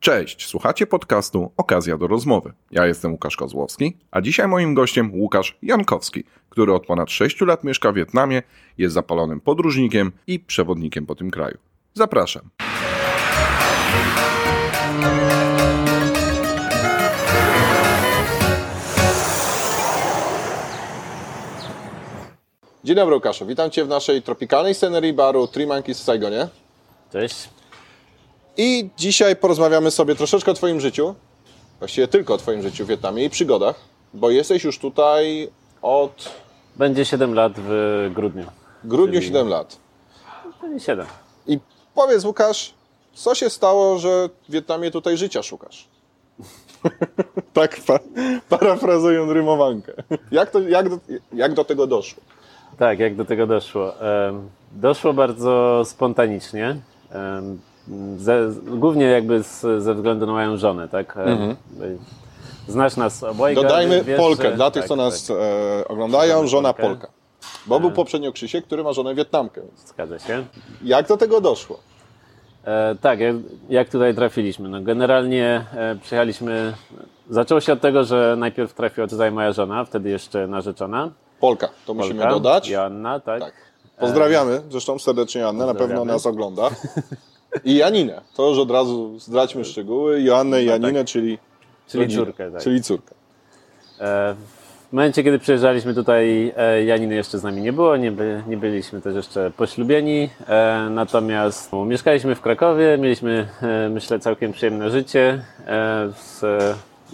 Cześć, słuchacie podcastu Okazja do rozmowy. Ja jestem Łukasz Kozłowski, a dzisiaj moim gościem Łukasz Jankowski, który od ponad 6 lat mieszka w Wietnamie, jest zapalonym podróżnikiem i przewodnikiem po tym kraju. Zapraszam. Dzień dobry Łukaszu, witam Cię w naszej tropikalnej scenerii baru Three Monkeys w Saigonie. Cześć. I dzisiaj porozmawiamy sobie troszeczkę o Twoim życiu, właściwie tylko o Twoim życiu w Wietnamie i przygodach, bo jesteś już tutaj od Będzie 7 lat w grudniu. grudniu Czyli- 7 lat. Będzie 7. I powiedz Łukasz, co się stało, że w Wietnamie tutaj życia szukasz? tak pa, parafrazując rymowankę. Jak, to, jak, do, jak do tego doszło? Tak, jak do tego doszło? Doszło bardzo spontanicznie. Ze, głównie jakby z, ze względu na moją żonę, tak? Em, Znasz nas obojga. Dodajmy wiesz, Polkę, że- dla tych, tak, co nas tak, e, oglądają, żona Polkę. Polka. Bo był poprzednio Krzysiek, który ma żonę Wietnamkę. Więc Zgadza się. Jak do tego doszło? E, tak, jak, jak tutaj trafiliśmy? No generalnie e, przyjechaliśmy. Zaczęło się od tego, że najpierw trafiła tutaj moja żona, wtedy jeszcze narzeczona. Polka, to musimy Polka, dodać. Joanna, tak. Tak. Pozdrawiamy zresztą serdecznie Annę, na pewno nas ogląda. I Janinę, to już od razu zdradźmy szczegóły. Joannę i Janinę, czyli, No Czyli rodzinę, córkę, tak. Czyli córkę. E, W momencie, kiedy przyjeżdżaliśmy tutaj, e, Janiny jeszcze z nami nie było, nie, by, nie byliśmy też jeszcze poślubieni, e, natomiast no, mieszkaliśmy w Krakowie, mieliśmy, e, myślę, całkiem przyjemne życie. E, Z,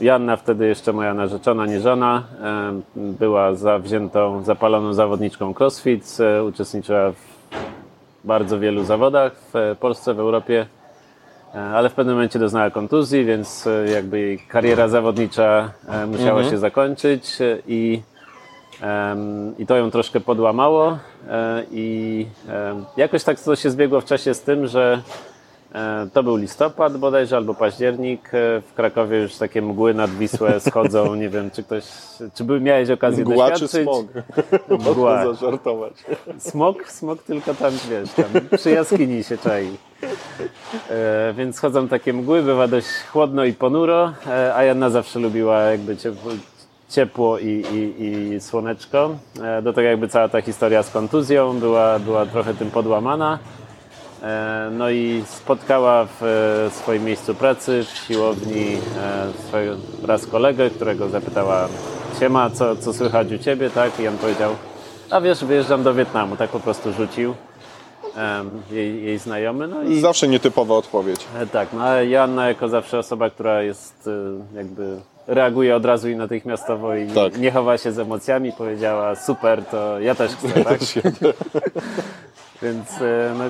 Janna, wtedy jeszcze moja narzeczona, nie żona, e, była zawziętą, zapaloną zawodniczką crossfit, uczestniczyła w bardzo wielu zawodach w Polsce, w Europie. E, ale w pewnym momencie doznała kontuzji, więc e, jakby jej kariera zawodnicza e, musiała się zakończyć e, i, i to ją troszkę podłamało e, i jakoś tak to się zbiegło w czasie z tym, że e, to był listopad bodajże albo październik. e, W Krakowie już takie mgły nad Wisłę schodzą. Nie wiem, czy ktoś, czy by miałeś okazję Mgła czy doświadczyć. smog? Mgła. Można zażartować. Smok, smok tylko tam, wiesz, tam przy jaskini się czai. E, więc chodzą takie mgły, bywa dość chłodno i ponuro, e, a Janna zawsze lubiła jakby ciepło, ciepło i, i, i słoneczko. E, do tego jakby cała ta historia z kontuzją była, była trochę tym podłamana. E, No i spotkała w e, swoim miejscu pracy w siłowni e, swojego raz kolegę, którego zapytała Siema, co, co słychać u Ciebie, tak? I on powiedział, a wiesz, wyjeżdżam do Wietnamu, tak po prostu rzucił jej, jej znajomy. No i Zawsze nietypowa odpowiedź. tak, no a Joanna jako zawsze osoba, która jest jakby reaguje od razu i natychmiastowo i Tak. nie chowa się z emocjami, powiedziała super, to ja też chcę, tak? Więc no,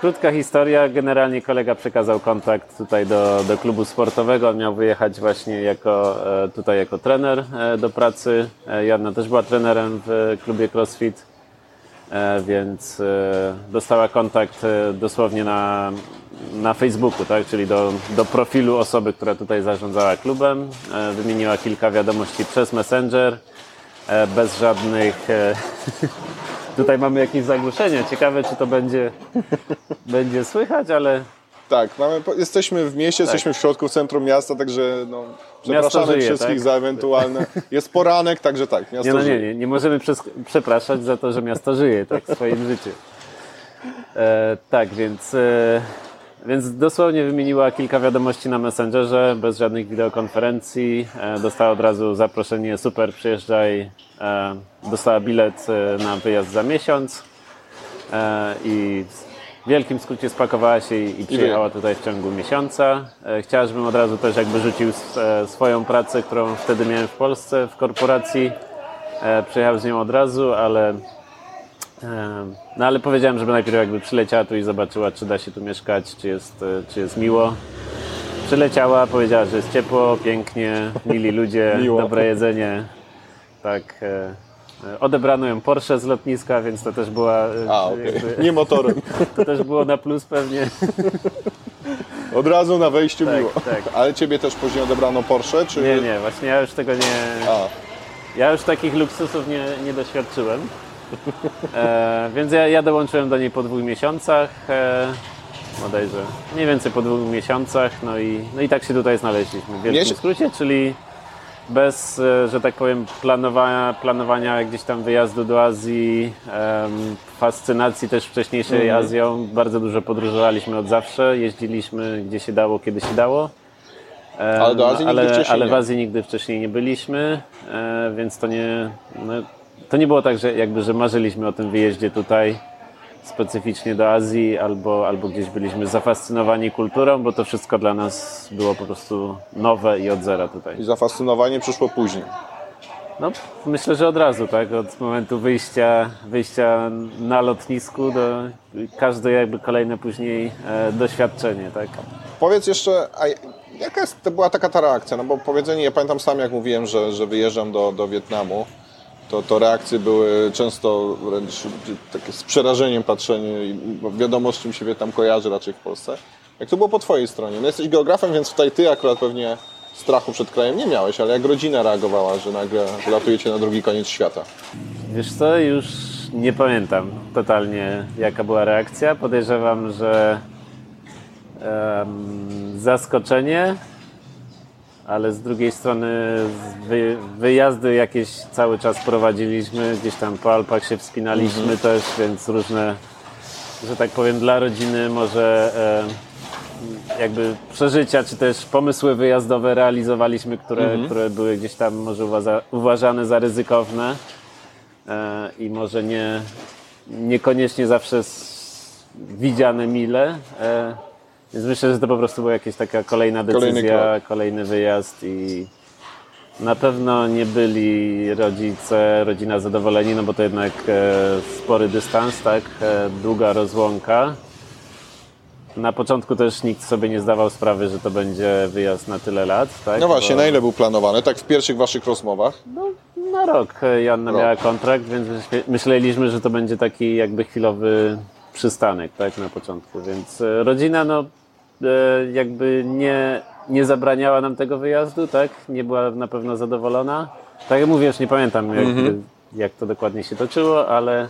krótka historia. Generalnie kolega przekazał kontakt tutaj do, do klubu sportowego. On miał wyjechać właśnie jako, e, tutaj jako trener e, do pracy. E, Joanna też była trenerem w klubie CrossFit. Więc dostała kontakt dosłownie na, na Facebooku, tak? czyli do, do profilu osoby, która tutaj zarządzała klubem. Wymieniła kilka wiadomości przez Messenger, bez żadnych. Tutaj mamy jakieś zagłuszenie. Ciekawe, czy to będzie, będzie słychać, ale Tak, mamy, jesteśmy w mieście, jesteśmy w środku centrum miasta, także no, przepraszamy żyje, wszystkich tak? za ewentualne... Jest poranek, także tak, miasto nie, no, nie, żyje. nie, nie możemy przes- przepraszać za to, że miasto żyje tak w swoim życiu. E, tak, więc, e, więc dosłownie wymieniła kilka wiadomości na Messengerze, bez żadnych wideokonferencji. E, dostała od razu zaproszenie, super, przyjeżdżaj. E, dostała bilet e, na wyjazd za miesiąc i w wielkim skrócie spakowała się i, przyjechała tutaj w ciągu miesiąca. Chciała, żebym od razu też jakby rzucił swoją pracę, którą wtedy miałem w Polsce w korporacji. Przyjechał z nią od razu, ale no ale powiedziałem, żeby najpierw jakby przyleciała tu i zobaczyła, czy da się tu mieszkać, czy jest, e, czy jest miło. Przyleciała, powiedziała, że jest ciepło, pięknie, mili ludzie, dobre jedzenie. Tak. e, e, Odebrano ją Porsche z lotniska, więc to też była. A, okej. jakby- Nie motorem. to też było na plus pewnie. Od razu na wejściu Tak, miło. tak. Ale ciebie też później odebrano Porsche, czy... Nie, nie, właśnie ja już tego nie. A, Ja już takich luksusów nie, nie doświadczyłem. E, więc ja, ja dołączyłem do niej po dwóch miesiącach. E, bodajże mniej więcej po dwóch miesiącach, no i, no i tak się tutaj znaleźliśmy w wielkim Miesiąc- skrócie, czyli bez, e, że tak powiem, planowania, planowania gdzieś tam wyjazdu do Azji, em, fascynacji też wcześniejszej Mhm. Azją. Bardzo dużo podróżowaliśmy od zawsze, jeździliśmy gdzie się dało, kiedy się dało. Em, Ale do Azji nigdy ale, wcześniej ale w nie. Azji nigdy wcześniej nie byliśmy, e, więc to nie, no, to nie było tak, że jakby, że marzyliśmy o tym wyjeździe tutaj specyficznie do Azji albo, albo gdzieś byliśmy zafascynowani kulturą, bo to wszystko dla nas było po prostu nowe i od zera tutaj. I zafascynowanie przyszło później. No, myślę, że od razu, tak? Od momentu wyjścia, wyjścia na lotnisku do każde jakby kolejne później e, doświadczenie, tak? Powiedz jeszcze, a jaka jest, to była taka ta reakcja? No bo powiedzenie, ja pamiętam sam jak mówiłem, że, że wyjeżdżam do, do Wietnamu, to, to reakcje były często wręcz takie z przerażeniem patrzenie, i- wiadomo z czym się Wietnam kojarzy raczej w Polsce. Jak to było po Twojej stronie? No jesteś geografem, więc tutaj Ty akurat pewnie strachu przed krajem nie miałeś, ale jak rodzina reagowała, że nagle latujecie na drugi koniec świata? Wiesz co, już nie pamiętam totalnie jaka była reakcja. Podejrzewam, że em, zaskoczenie, ale z drugiej strony wyjazdy jakieś cały czas prowadziliśmy, gdzieś tam po Alpach się wspinaliśmy też, więc różne, że tak powiem, dla rodziny może em, jakby przeżycia, czy też pomysły wyjazdowe realizowaliśmy, które, które były gdzieś tam może uważa, uważane za ryzykowne e, i może nie, niekoniecznie zawsze widziane mile. E, więc myślę, że to po prostu była jakaś taka kolejna decyzja, kolejny wyjazd i na pewno nie byli rodzice, rodzina zadowoleni, no bo to jednak e, spory dystans, tak, e, długa rozłąka. Na początku też nikt sobie nie zdawał sprawy, że to będzie wyjazd na tyle lat, tak? No właśnie, bo- na ile był planowany? Tak w pierwszych Waszych rozmowach? no, na rok Joanna Rok. miała kontrakt, więc myśle- myśleliśmy, że to będzie taki jakby chwilowy przystanek, tak, na początku. Więc e, rodzina, no, jakby nie, nie zabraniała nam tego wyjazdu, tak, nie była na pewno zadowolona. Tak jak mówię, już nie pamiętam, jakby, jak to dokładnie się toczyło, ale,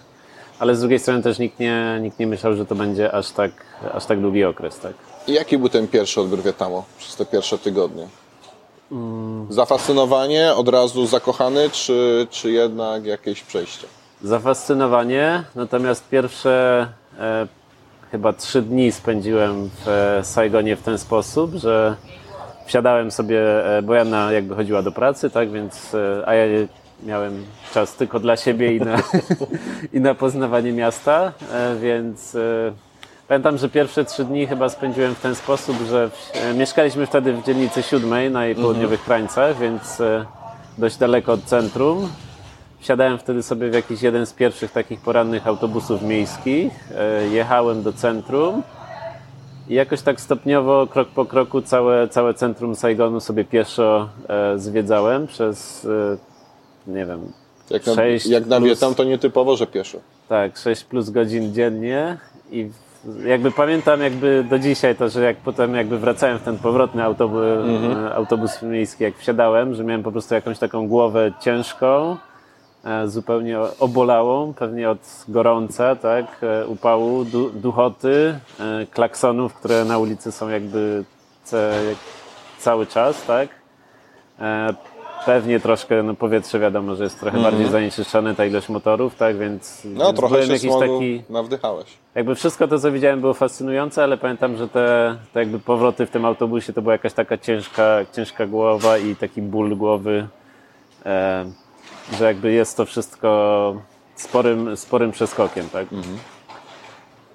ale z drugiej strony też nikt nie, nikt nie myślał, że to będzie aż tak, aż tak długi okres, tak. I jaki był ten pierwszy odbiór Wietnamu przez te pierwsze tygodnie? Zafascynowanie, od razu zakochany, czy, czy jednak jakieś przejście? Zafascynowanie, natomiast pierwsze e, chyba trzy dni spędziłem w e, Saigonie w ten sposób, że wsiadałem sobie, e, bo Jana jakby chodziła do pracy, tak, więc, e, a ja miałem czas tylko dla siebie i na, i na poznawanie miasta, więc pamiętam, że pierwsze trzy dni chyba spędziłem w ten sposób, że mieszkaliśmy wtedy w dzielnicy siódmej na jej południowych krańcach, więc dość daleko od centrum. Wsiadałem wtedy sobie w jakiś jeden z pierwszych takich porannych autobusów miejskich. E, Jechałem do centrum i jakoś tak stopniowo, krok po kroku, całe, całe centrum Saigonu sobie pieszo e, zwiedzałem przez, e, nie wiem, Jak na, Sześć jak na plus- Wietnam to nietypowo, że pieszo. tak, 6 plus godzin dziennie i jakby pamiętam jakby do dzisiaj to, że jak potem jakby wracałem w ten powrotny autobus, autobus miejski, jak wsiadałem, że miałem po prostu jakąś taką głowę ciężką, zupełnie obolałą, pewnie od gorąca, tak, e, upału, du, duchoty, e, klaksonów, które na ulicy są jakby cały czas, tak. E, Pewnie troszkę, no powietrze wiadomo, że jest trochę bardziej zanieczyszczone, ta ilość motorów, tak, więc, No więc trochę się jakiś taki, nawdychałeś. jakby wszystko to, co widziałem było fascynujące, ale pamiętam, że te, te jakby powroty w tym autobusie to była jakaś taka ciężka, ciężka głowa i taki ból głowy, e, że jakby jest to wszystko sporym, sporym przeskokiem, tak. No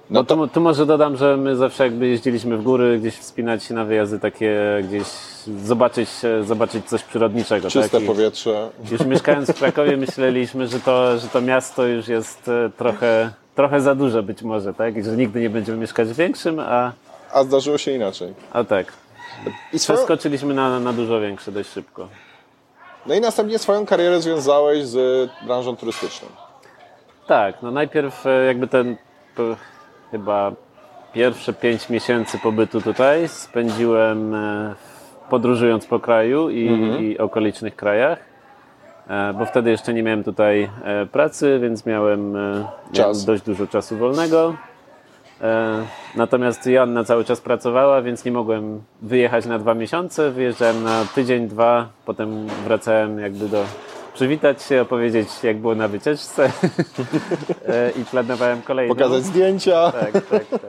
No tu, tu może dodam, że my zawsze jakby jeździliśmy w góry, gdzieś wspinać się na wyjazdy takie, gdzieś zobaczyć, zobaczyć coś przyrodniczego. Czyste tak? Powietrze. Już mieszkając w Krakowie myśleliśmy, że to, że to miasto już jest e, trochę, trochę za duże być może, tak? I że nigdy nie będziemy mieszkać w większym, a, A zdarzyło się inaczej. a tak. I swoją, Przeskoczyliśmy na, na dużo większe dość szybko. No i następnie swoją karierę związałeś z branżą turystyczną. Tak, no najpierw e, jakby ten chyba pierwsze pięć miesięcy pobytu tutaj spędziłem e, podróżując po kraju i, i okolicznych krajach, e, bo wtedy jeszcze nie miałem tutaj pracy, więc miałem, miałem Czas. dość dużo czasu wolnego. E, natomiast Joanna cały czas pracowała, więc nie mogłem wyjechać na dwa miesiące. Wyjeżdżałem na tydzień, dwa, potem wracałem jakby do przywitać się, opowiedzieć jak było na wycieczce e, i planowałem kolejną. Pokazać zdjęcia. Tak, tak, tak.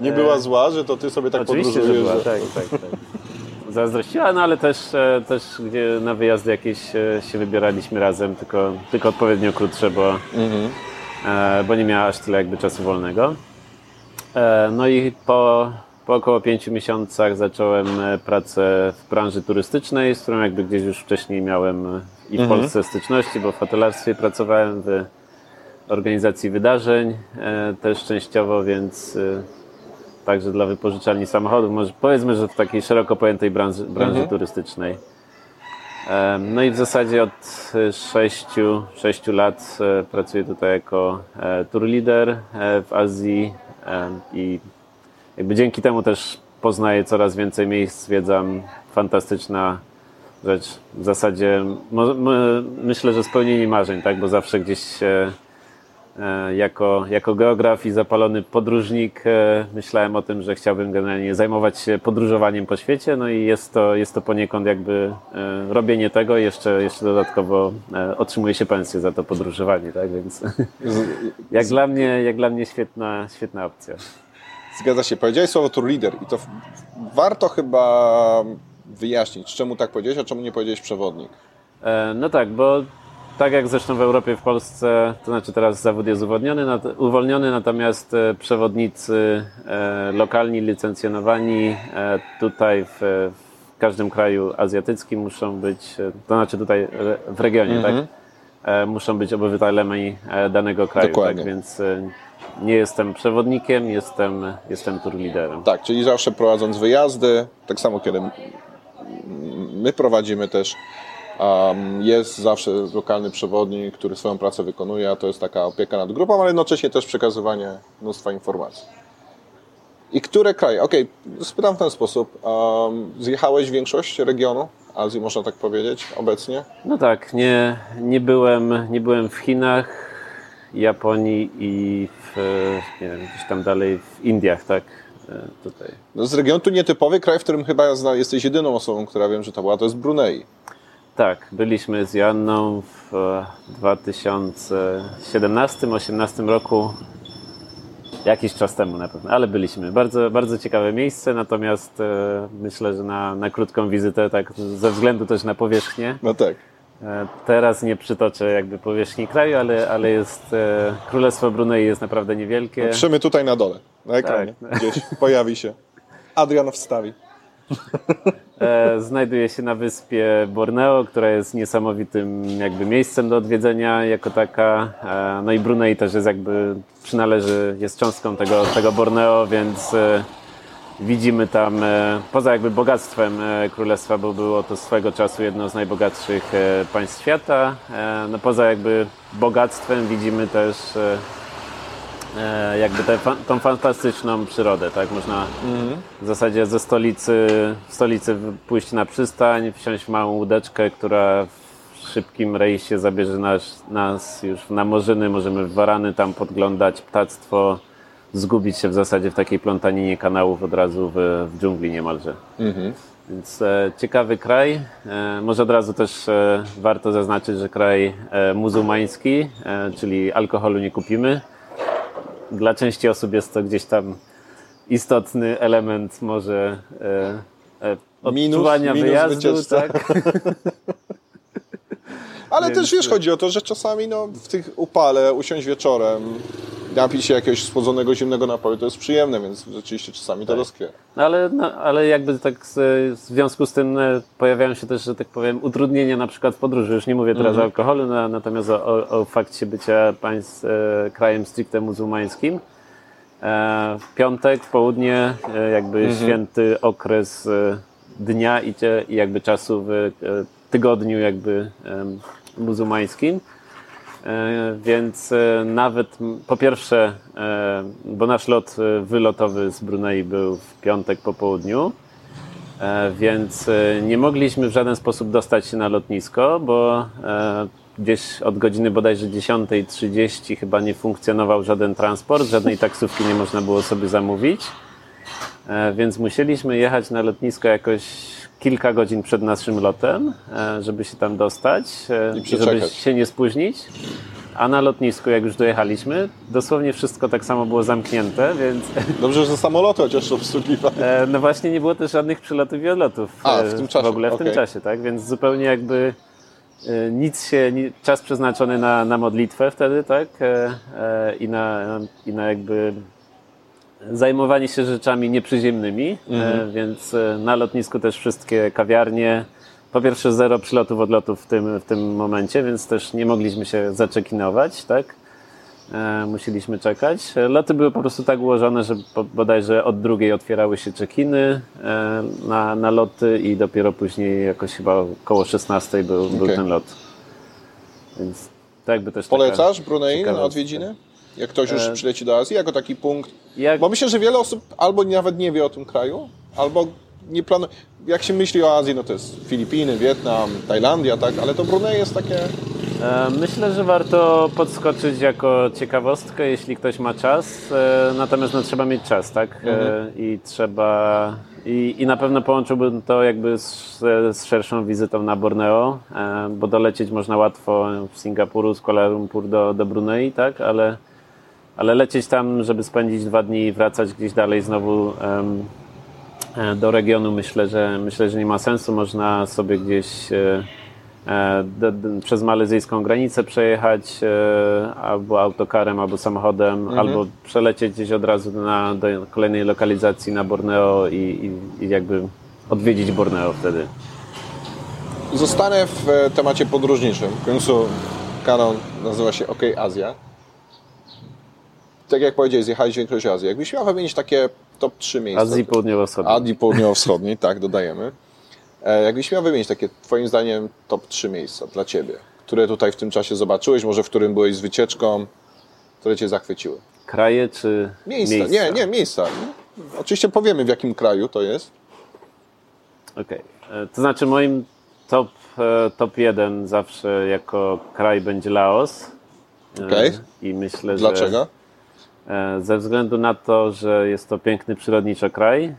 Nie była zła, że to ty sobie tak Oczywiście, że była, że- tak, tak, tak. Zazdrościła, no ale też, e, też gdzie na wyjazdy jakieś e, się wybieraliśmy razem, tylko, tylko odpowiednio krótsze, bo, Mhm. e, bo nie miała aż tyle jakby czasu wolnego. E, No i po, po około pięciu miesiącach zacząłem e, pracę w branży turystycznej, z którą jakby gdzieś już wcześniej miałem e, i w Mhm. Polsce styczności, bo w hotelarstwie pracowałem, w organizacji wydarzeń też częściowo, więc także dla wypożyczalni samochodów, może powiedzmy, że w takiej szeroko pojętej branży, branży Mhm. turystycznej. No i w zasadzie od 6, 6 lat pracuję tutaj jako tour leader w Azji i jakby dzięki temu też poznaję coraz więcej miejsc, zwiedzam fantastyczna rzecz. W zasadzie myślę, że spełnienie marzeń, tak? bo zawsze gdzieś e, jako, jako geograf i zapalony podróżnik e, myślałem o tym, że chciałbym generalnie zajmować się podróżowaniem po świecie, no i jest to, jest to poniekąd jakby e, robienie tego, jeszcze, jeszcze dodatkowo e, otrzymuje się pensję za to podróżowanie, tak? Więc jak dla mnie, jak dla mnie świetna, świetna opcja. Zgadza się. Powiedziałeś słowo tour leader i to warto chyba wyjaśnić, czemu tak powiedziałeś, a czemu nie powiedziałeś przewodnik. E, No tak, bo tak jak zresztą w Europie, w Polsce, to znaczy teraz zawód jest uwolniony, nat- uwolniony natomiast e, przewodnicy e, lokalni, licencjonowani e, tutaj w, w każdym kraju azjatyckim muszą być, e, to znaczy tutaj e, w regionie, tak? E, Muszą być obywatelami danego kraju, Dokładnie. tak? Więc nie jestem przewodnikiem, jestem, jestem tour liderem. Tak, czyli zawsze prowadząc wyjazdy, tak samo kiedy my prowadzimy też, jest zawsze lokalny przewodnik, który swoją pracę wykonuje, a to jest taka opieka nad grupą, ale jednocześnie też przekazywanie mnóstwa informacji. I które kraje? Okej, spytam w ten sposób. Zjechałeś większość regionu Azji, można tak powiedzieć, obecnie? No tak, nie, nie, byłem, nie byłem w Chinach, Japonii i w, nie wiem, gdzieś tam dalej w Indiach, tak? E, Tutaj. No, z regionu tu nietypowy kraj, w którym chyba jesteś jedyną osobą, która wiem, że to była, to jest Brunei. Tak, byliśmy z Joanną w e, 2017-2018 roku. Jakiś czas temu na pewno, ale byliśmy. Bardzo, bardzo ciekawe miejsce, natomiast e, myślę, że na, na krótką wizytę, tak ze względu też na powierzchnię, No tak. E, Teraz nie przytoczę jakby powierzchni kraju, ale, ale jest e, Królestwo Brunei jest naprawdę niewielkie. Trzymy tutaj na dole, na ekranie. Tak. Gdzieś pojawi się. Adrian wstawi. E, Znajduje się na wyspie Borneo, która jest niesamowitym jakby miejscem do odwiedzenia jako taka. E, No i Brunei też jest jakby przynależy, jest cząstką tego, tego Borneo, więc e, widzimy tam poza jakby bogactwem królestwa, bo było to swego czasu jedno z najbogatszych państw świata. No poza jakby bogactwem widzimy też e, jakby tę fa- tą fantastyczną przyrodę, tak? Można w zasadzie ze stolicy, w stolicy pójść na przystań, wsiąść w małą łódeczkę, która w szybkim rejsie zabierze nas, nas już na morzyny, możemy w Warany tam podglądać ptactwo, zgubić się w zasadzie w takiej plątaninie kanałów od razu w, w dżungli niemalże. Więc e, ciekawy kraj. E, może od razu też e, warto zaznaczyć, że kraj e, muzułmański, e, czyli alkoholu nie kupimy. Dla części osób jest to gdzieś tam istotny element może e, e, Minus- odczuwania minus wyjazdu. wycieczce. Tak? Ale Więc- też wiesz, chodzi o to, że czasami no, w tych upale usiąść wieczorem, napić się jakiegoś schłodzonego zimnego napoju, to jest przyjemne, więc rzeczywiście czasami to doskwiera. No ale, no, ale jakby tak z, w związku z tym e, pojawiają się też, że tak powiem, utrudnienia na przykład w podróży. Już nie mówię teraz o alkoholu, na, natomiast o, o, o fakcie bycia państw, e, krajem stricte muzułmańskim. E, w piątek, w południe, e, jakby święty okres e, dnia i, i jakby czasu w e, tygodniu jakby muzułmańskim. E, Więc e, nawet po pierwsze, e, bo nasz lot wylotowy z Brunei był w piątek po południu, więc nie mogliśmy w żaden sposób dostać się na lotnisko, bo gdzieś od godziny bodajże 10.30 chyba nie funkcjonował żaden transport, żadnej taksówki nie można było sobie zamówić. Więc musieliśmy jechać na lotnisko jakoś kilka godzin przed naszym lotem, e, żeby się tam dostać I i żeby się nie spóźnić. A na lotnisku, jak już dojechaliśmy, dosłownie wszystko tak samo było zamknięte, więc Dobrze, że samoloty chociaż obsługiwali. e, no właśnie nie było też żadnych przylotów i odlotów. A, e, w tym czasie, W ogóle w tym okej. czasie, tak? Więc zupełnie jakby e, nic się, czas przeznaczony na, na modlitwę wtedy, tak? E, e, I na, i na jakby zajmowanie się rzeczami nieprzyziemnymi, e, więc e, na lotnisku też wszystkie kawiarnie. Po pierwsze zero przylotów, odlotów w tym, w tym momencie, więc też nie mogliśmy się zaczekinować, tak? E, musieliśmy czekać. Loty były po prostu tak ułożone, że bodajże od drugiej otwierały się czekiny na, na loty i dopiero później jakoś chyba około 16 był, był Okej. ten lot. Więc to jakby też Polecasz Brunei na odwiedziny? Jak ktoś już E, przyleci do Azji, jako taki punkt. Jak, Bo myślę, że wiele osób albo nawet nie wie o tym kraju, albo nie planuje. Jak się myśli o Azji, no to jest Filipiny, Wietnam, Tajlandia, tak, ale to Brunei jest takie. E, Myślę, że warto podskoczyć jako ciekawostkę, jeśli ktoś ma czas. E, Natomiast no, trzeba mieć czas, tak? E, I trzeba. I, I na pewno połączyłbym to jakby z, z szerszą wizytą na Borneo, bo dolecieć można łatwo z Singapuru, z Kuala Lumpur do, do Brunei, tak? Ale, ale lecieć tam, żeby spędzić dwa dni i wracać gdzieś dalej znowu e, do regionu, myślę, że myślę, że nie ma sensu. Można sobie gdzieś e, e, przez malezyjską granicę przejechać albo autokarem, albo samochodem, albo przelecieć gdzieś od razu na, do kolejnej lokalizacji na Borneo i, i, i jakby odwiedzić Borneo wtedy. Zostanę w temacie podróżniczym. W końcu kanał nazywa się OK Azja. Tak jak powiedziałeś, zjechałeś większość Azji. Jakbyś miał wymienić takie top 3 miejsca. Azji Południowo-Wschodniej. Azji Południowo-Wschodniej, tak, dodajemy. E, Jakbyś miał wymienić takie, twoim zdaniem, top 3 miejsca dla Ciebie, które tutaj w tym czasie zobaczyłeś, może w którym byłeś z wycieczką, które Cię zachwyciły? Kraje czy Miejsca. miejsca? Nie, nie, miejsca. Oczywiście powiemy, w jakim kraju to jest. Okej. E, To znaczy moim top, e, top 1 zawsze jako kraj będzie Laos. Okej. I myślę, że... Dlaczego? E, Ze względu na to, że jest to piękny przyrodniczo kraj, e,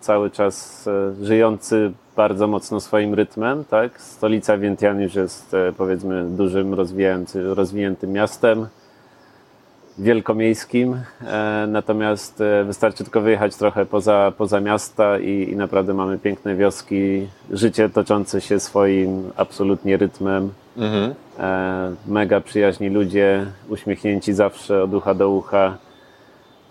cały czas e, żyjący bardzo mocno swoim rytmem, tak? Stolica Vientiane już jest powiedzmy dużym, rozwiniętym miastem wielkomiejskim, natomiast wystarczy tylko wyjechać trochę poza, poza miasta i, i naprawdę mamy piękne wioski, życie toczące się swoim absolutnie rytmem. Mhm. E, mega przyjaźni ludzie, uśmiechnięci zawsze od ucha do ucha.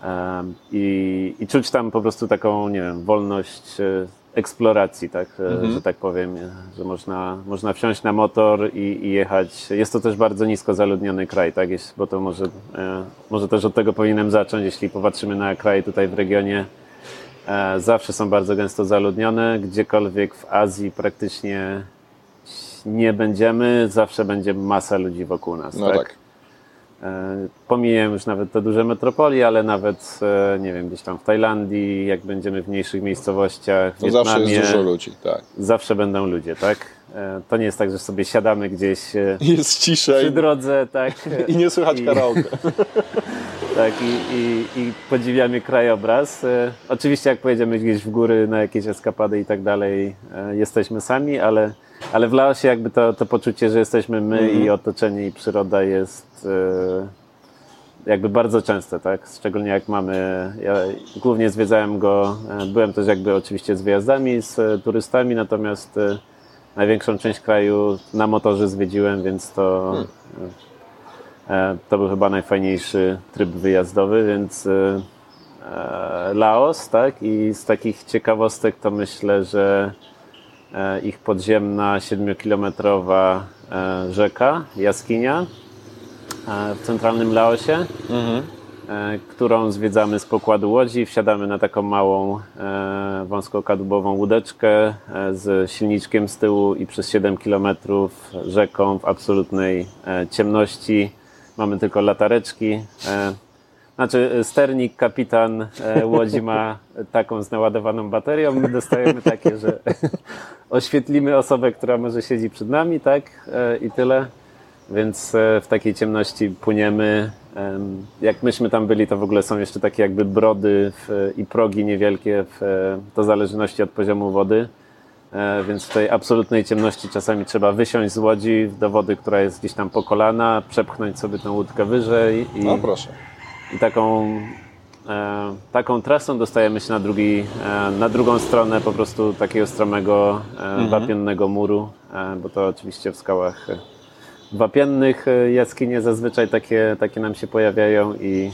E, i, I czuć tam po prostu taką, nie wiem, wolność e, eksploracji, tak, e, że tak powiem, że można, można wsiąść na motor i, i jechać. Jest to też bardzo nisko zaludniony kraj, tak, bo to może, może też od tego powinienem zacząć, jeśli popatrzymy na kraje tutaj w regionie. Zawsze są bardzo gęsto zaludnione, gdziekolwiek w Azji praktycznie nie będziemy, zawsze będzie masa ludzi wokół nas. No tak. E, Pomijam już nawet te duże metropolie, ale nawet, e, nie wiem, gdzieś tam w Tajlandii, jak będziemy w mniejszych miejscowościach, w To zawsze Wietnamie, jest dużo ludzi, tak. zawsze będą ludzie, tak? E, To nie jest tak, że sobie siadamy gdzieś Jest przy drodze, tak? i nie słychać I- karaoke. Tak, i, i, i podziwiamy krajobraz. Oczywiście, jak pojedziemy gdzieś w góry na jakieś eskapady i tak dalej, jesteśmy sami, ale, ale w Laosie jakby to, to poczucie, że jesteśmy my i otoczenie i przyroda jest e, jakby bardzo częste, tak? Szczególnie jak mamy, ja głównie zwiedzałem go, e, byłem też jakby oczywiście z wyjazdami, z e, turystami, natomiast e, największą część kraju na motorze zwiedziłem, więc to E, To był chyba najfajniejszy tryb wyjazdowy, więc e, Laos, tak? I z takich ciekawostek to myślę, że ich podziemna 7-kilometrowa e, rzeka, jaskinia e, w centralnym Laosie, e, którą zwiedzamy z pokładu łodzi. Wsiadamy na taką małą, e, wąskokadłubową łódeczkę e, z silniczkiem z tyłu i przez 7 kilometrów rzeką w absolutnej e, ciemności. Mamy tylko latareczki. Znaczy, e, sternik, kapitan e, łodzi ma taką z naładowaną baterią. My dostajemy takie, że oświetlimy osobę, która może siedzi przed nami, tak? E, I tyle. więc w takiej ciemności płyniemy. Em, Jak myśmy tam byli, to w ogóle są jeszcze takie jakby brody w, i progi niewielkie, w, to zależności od poziomu wody. Więc w tej absolutnej ciemności czasami trzeba wysiąść z łodzi do wody, która jest gdzieś tam po kolana, przepchnąć sobie tę łódkę wyżej i, No proszę. I taką, e, taką trasą dostajemy się na, drugi, e, na drugą stronę po prostu takiego stromego, e, wapiennego muru, e, bo to oczywiście w skałach e, wapiennych e, jaskinie zazwyczaj takie, takie nam się pojawiają i,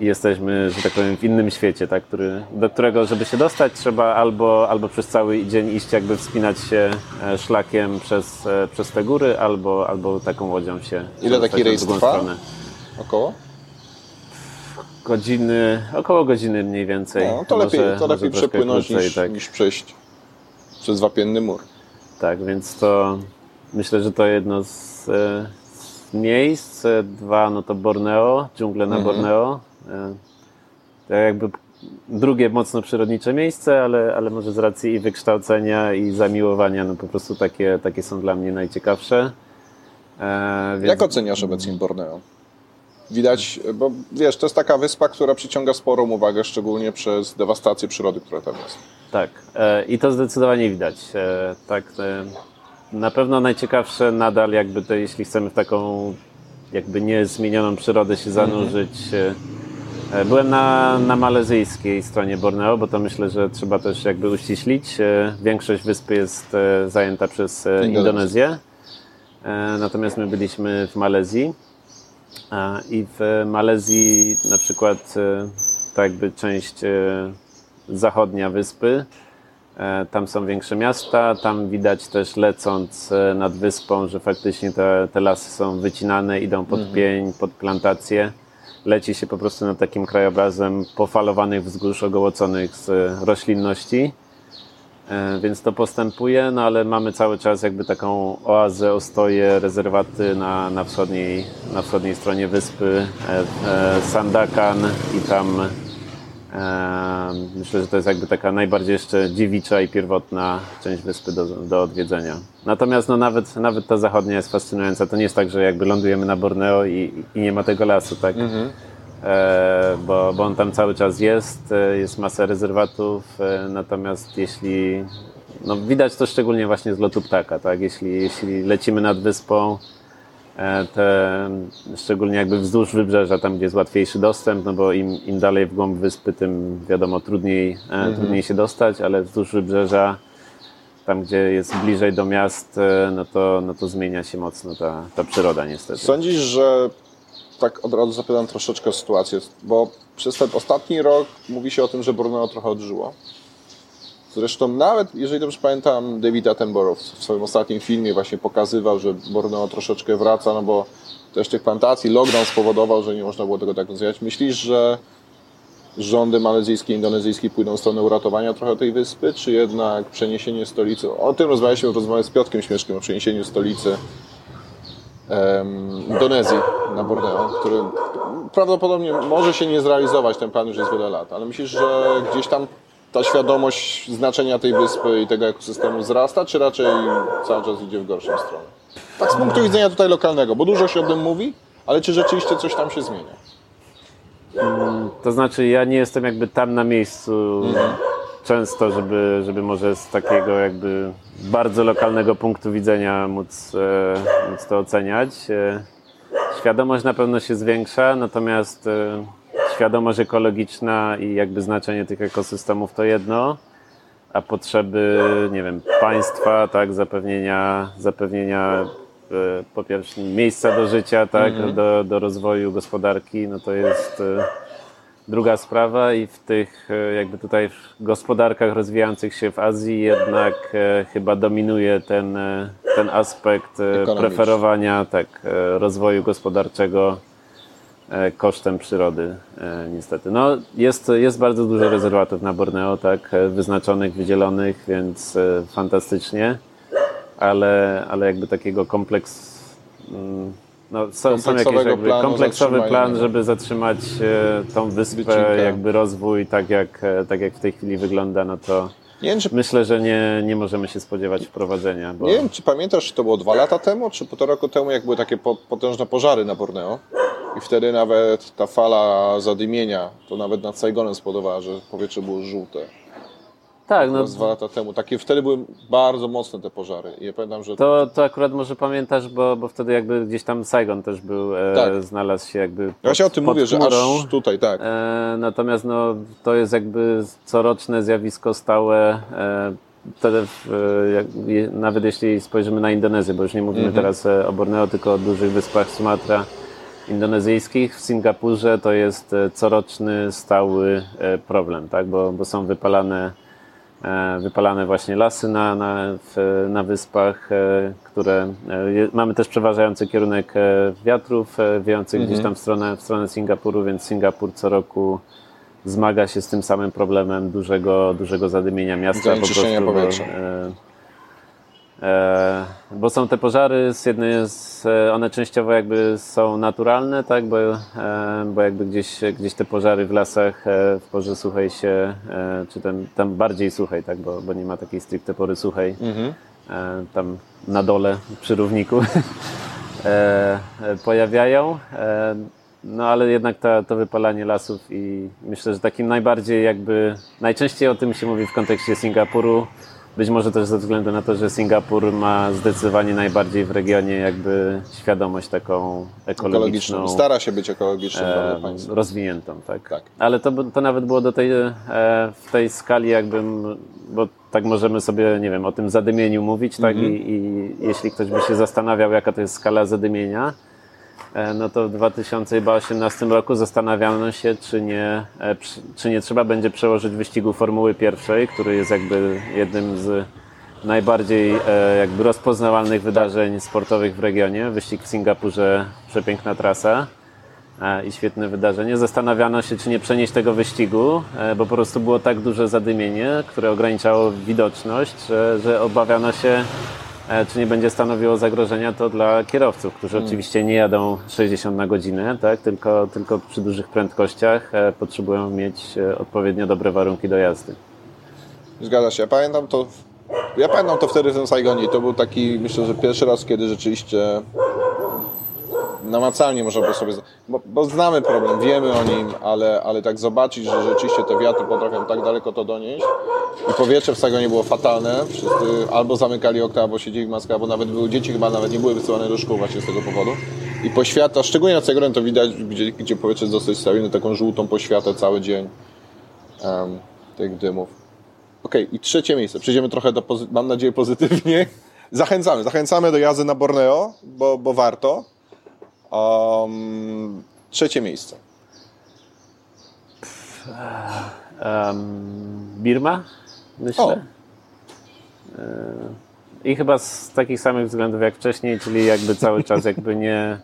i jesteśmy, że tak powiem, w innym świecie, tak, który, do którego, żeby się dostać, trzeba albo, albo przez cały dzień iść, jakby wspinać się szlakiem przez, przez te góry, albo, albo taką łodzią się Ile taki rejs trwa? stronę. Około? Godziny, około godziny mniej więcej. No, to lepiej, Może- to lepiej przepłynąć krócej, niż, tak. niż przejść przez wapienny mur. Tak, więc to myślę, że to jedno z, e, z miejsc. E, Dwa, no to Borneo, dżungle na Borneo. E, To jakby drugie mocno przyrodnicze miejsce, ale, ale może z racji i wykształcenia i zamiłowania, no po prostu takie, takie są dla mnie najciekawsze. E, więc Jak oceniasz obecnie Borneo? Widać, bo wiesz, to jest taka wyspa, która przyciąga sporą uwagę, szczególnie przez dewastację przyrody, która tam jest. Tak, e, i to zdecydowanie widać. E, Tak, e, na pewno najciekawsze nadal, jakby to, jeśli chcemy w taką jakby niezmienioną przyrodę się zanurzyć. e, e, Byłem na, na malezyjskiej stronie Borneo, bo to myślę, że trzeba też jakby uściślić. Większość wyspy jest zajęta przez Indonezję. Natomiast my byliśmy w Malezji. I w Malezji na przykład e, tak jakby część e, zachodnia wyspy, e, tam są większe miasta, tam widać też lecąc nad wyspą, że faktycznie te, te lasy są wycinane, idą pod pień, pod plantacje. Leci się po prostu nad takim krajobrazem pofalowanych wzgórz ogołoconych z roślinności. E, Więc to postępuje, no ale mamy cały czas jakby taką oazę, ostoje, rezerwaty na, na, wschodniej, na wschodniej stronie wyspy, e, e, Sandakan i tam myślę, że to jest jakby taka najbardziej jeszcze dziewicza i pierwotna część wyspy do, do odwiedzenia. Natomiast no nawet, nawet ta zachodnia jest fascynująca. To nie jest tak, że jakby lądujemy na Borneo i, i nie ma tego lasu, tak? e, bo, bo on tam cały czas jest, e, jest masa rezerwatów, e, natomiast jeśli, no widać to szczególnie właśnie z lotu ptaka, tak, jeśli, jeśli lecimy nad wyspą, e, te, szczególnie jakby wzdłuż wybrzeża, tam gdzie jest łatwiejszy dostęp, no bo im, im dalej w głąb wyspy, tym wiadomo trudniej, e, trudniej się dostać, ale wzdłuż wybrzeża, tam gdzie jest bliżej do miast, e, no to, no to zmienia się mocno ta, ta przyroda niestety. Sądzisz, że tak od razu zapytam troszeczkę o sytuację, bo przez ten ostatni rok mówi się o tym, że Borneo trochę odżyło. Zresztą nawet, jeżeli dobrze pamiętam, David Attenborough w swoim ostatnim filmie właśnie pokazywał, że Borneo troszeczkę wraca, no bo też tych plantacji lockdown spowodował, że nie można było tego tak rozwijać. Myślisz, że rządy malezyjskie i indonezyjskie pójdą w stronę uratowania trochę tej wyspy, czy jednak przeniesienie stolicy? O tym rozmawialiśmy w rozmowie z Piotkiem Śmieszkiem, o przeniesieniu stolicy Indonezji na Borneo, który prawdopodobnie może się nie zrealizować, ten plan już jest wiele lat, ale myślisz, że gdzieś tam ta świadomość znaczenia tej wyspy i tego ekosystemu wzrasta, czy raczej cały czas idzie w gorszą stronę? Tak z punktu widzenia tutaj lokalnego, bo dużo się o tym mówi, ale czy rzeczywiście coś tam się zmienia? To znaczy, ja nie jestem jakby tam na miejscu często, żeby, żeby może z takiego jakby bardzo lokalnego punktu widzenia móc, e, móc to oceniać. E, świadomość na pewno się zwiększa, natomiast e, świadomość ekologiczna i jakby znaczenie tych ekosystemów to jedno, a potrzeby, nie wiem, państwa, tak, zapewnienia, zapewnienia e, po pierwsze miejsca do życia, tak, do, do rozwoju gospodarki, no to jest e, druga sprawa i w tych e, jakby tutaj gospodarkach rozwijających się w Azji jednak e, chyba dominuje ten, e, ten aspekt preferowania tak, rozwoju gospodarczego kosztem przyrody niestety. No, jest, jest bardzo dużo rezerwatów na Borneo, tak, wyznaczonych, wydzielonych, więc fantastycznie, ale, ale jakby takiego kompleks mm, no, są, są jakieś jakby kompleksowy plan, żeby zatrzymać e, tą wyspę, jakby rozwój tak jak, e, tak jak w tej chwili wygląda, no to, Nie wiem, czy, myślę, że nie, nie możemy się spodziewać wprowadzenia. Bo... nie wiem, czy pamiętasz, czy to było dwa lata temu, czy półtora roku temu, jak były takie po, potężne pożary na Borneo. I wtedy nawet ta fala zadymienia, to nawet nad Saigonem spowodowała, że powietrze było żółte. Tak, no dwa lata temu. Takie, wtedy były bardzo mocne te pożary. I ja pamiętam, że to, to akurat może pamiętasz, bo, bo wtedy jakby gdzieś tam Saigon też był, e, Tak. znalazł się jakby pod, Ja właśnie o tym mówię, że chmurą. aż tutaj, tak. E, natomiast no, to jest jakby coroczne zjawisko stałe. E, wtedy e, nawet jeśli spojrzymy na Indonezję, bo już nie mówimy teraz e, o Borneo, tylko o dużych wyspach Sumatra indonezyjskich. W Singapurze to jest e, coroczny, stały problem, tak? bo, bo są wypalane, wypalane właśnie lasy na, na, w, na wyspach, e, które e, je, mamy też przeważający kierunek e, wiatrów e, wiejących gdzieś tam w stronę, w stronę Singapuru, więc Singapur co roku zmaga się z tym samym problemem dużego, dużego zadymienia miasta. Zanieczyszczenia bo, powietrza. e, e, bo są te pożary, z jednej e, one częściowo jakby są naturalne, tak, bo, e, bo jakby gdzieś, gdzieś te pożary w lasach e, w porze suchej się, e, czy tam, tam bardziej suchej, tak, bo, bo nie ma takiej stricte pory suchej, Mhm. e, tam na dole przy równiku e, e, pojawiają. E, no ale jednak ta, to wypalanie lasów i myślę, że takim najbardziej jakby, najczęściej o tym się mówi w kontekście Singapuru, być może też ze względu na to, że Singapur ma zdecydowanie najbardziej w regionie jakby świadomość taką ekologiczną, Ekologiczną. Stara się być ekologicznym e, rozwiniętą, tak. Tak. Ale to, to nawet było do tej, e, w tej skali jakbym, bo tak możemy sobie, nie wiem, o tym zadymieniu mówić, tak, Mhm. I, i jeśli ktoś by się zastanawiał, jaka to jest skala zadymienia, no to w 2018 roku zastanawiano się, czy nie, e, czy nie trzeba będzie przełożyć wyścigu Formuły Pierwszej, który jest jakby jednym z najbardziej e, jakby rozpoznawalnych wydarzeń sportowych w regionie. Wyścig w Singapurze, przepiękna trasa e, i świetne wydarzenie. Zastanawiano się, czy nie przenieść tego wyścigu, e, bo po prostu było tak duże zadymienie, które ograniczało widoczność, że, że obawiano się, e, czy nie będzie stanowiło zagrożenia to dla kierowców, którzy oczywiście nie jadą 60 na godzinę, tak, tylko, tylko przy dużych prędkościach e, potrzebują mieć e, odpowiednio dobre warunki do jazdy. Zgadza się. Ja pamiętam to, ja pamiętam to wtedy w tym Saigonie i to był taki, myślę, że pierwszy raz, kiedy rzeczywiście namacalnie można było sobie, bo, bo znamy problem, wiemy o nim, ale, ale tak zobaczyć, że rzeczywiście te wiatry potrafią tak daleko to donieść i powietrze w Saigonie było fatalne, wszyscy albo zamykali okna, albo siedzieli w maskach, albo nawet były dzieci chyba nawet nie były wysyłane do szkół właśnie z tego powodu i poświata, szczególnie na Saigonie to widać, gdzie, gdzie powietrze jest dosyć stabilne, taką żółtą poświatę cały dzień em, tych dymów. Okej, i trzecie miejsce. Przejdziemy trochę do, mam nadzieję, pozytywnie. Zachęcamy, zachęcamy do jazdy na Borneo, bo, bo warto. Um, trzecie miejsce. Em, Birma, myślę. O. E, I chyba z takich samych względów jak wcześniej, czyli jakby cały czas jakby nie,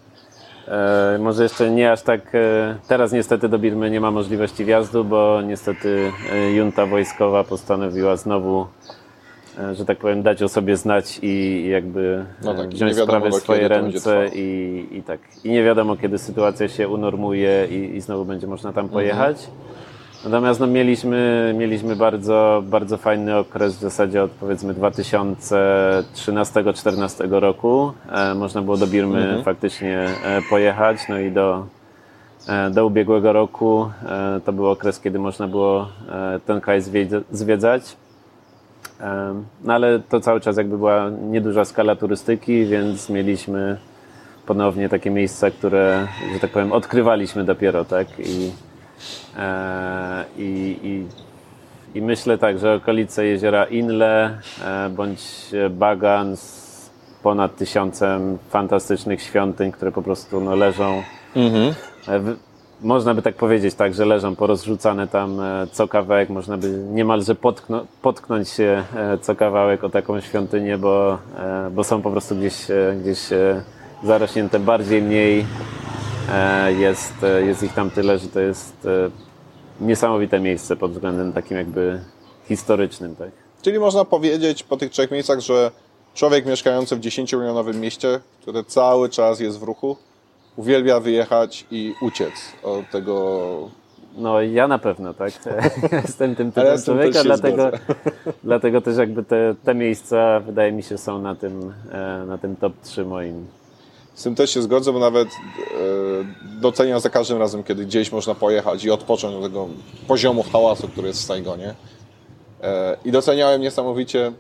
e, może jeszcze nie aż tak, e, teraz niestety do Birmy nie ma możliwości wjazdu, bo niestety e, junta wojskowa postanowiła znowu, że tak powiem, dać o sobie znać i jakby No e, tak, wziąć do w swoje ręce i, i tak. I nie wiadomo, kiedy sytuacja się unormuje i, i znowu będzie można tam pojechać. Natomiast no, mieliśmy, mieliśmy bardzo, bardzo fajny okres w zasadzie od powiedzmy 2013-2014 roku. E, można było do Birmy faktycznie e, pojechać, no i do, e, do ubiegłego roku e, to był okres, kiedy można było e, ten kraj zwiedza- zwiedzać. No ale to cały czas jakby była nieduża skala turystyki, więc mieliśmy ponownie takie miejsca, które, że tak powiem, odkrywaliśmy dopiero, tak? I, e, i, i, i myślę tak, że okolice jeziora Inle e, bądź Bagan z ponad tysiącem fantastycznych świątyń, które po prostu no, leżą E, w- Można by tak powiedzieć, tak, że leżą porozrzucane tam e, co kawałek, można by niemalże potkno, potknąć się e, co kawałek o taką świątynię, bo, e, bo są po prostu gdzieś, gdzieś zarośnięte bardziej, mniej. Jest, jest ich tam tyle, że to jest niesamowite miejsce pod względem takim jakby historycznym, tak. Czyli można powiedzieć po tych trzech miejscach, że człowiek mieszkający w 10-milionowym mieście, które cały czas jest w ruchu, uwielbia wyjechać i uciec od tego No ja na pewno, tak. jestem tym typem tym człowieka, dlatego, dlatego też jakby te, te miejsca wydaje mi się są na tym, e, na tym top 3 moim. Z tym też się zgodzę, bo nawet e, doceniam za każdym razem, kiedy gdzieś można pojechać i odpocząć od tego poziomu hałasu, który jest w Saigonie. E, I doceniałem niesamowicie,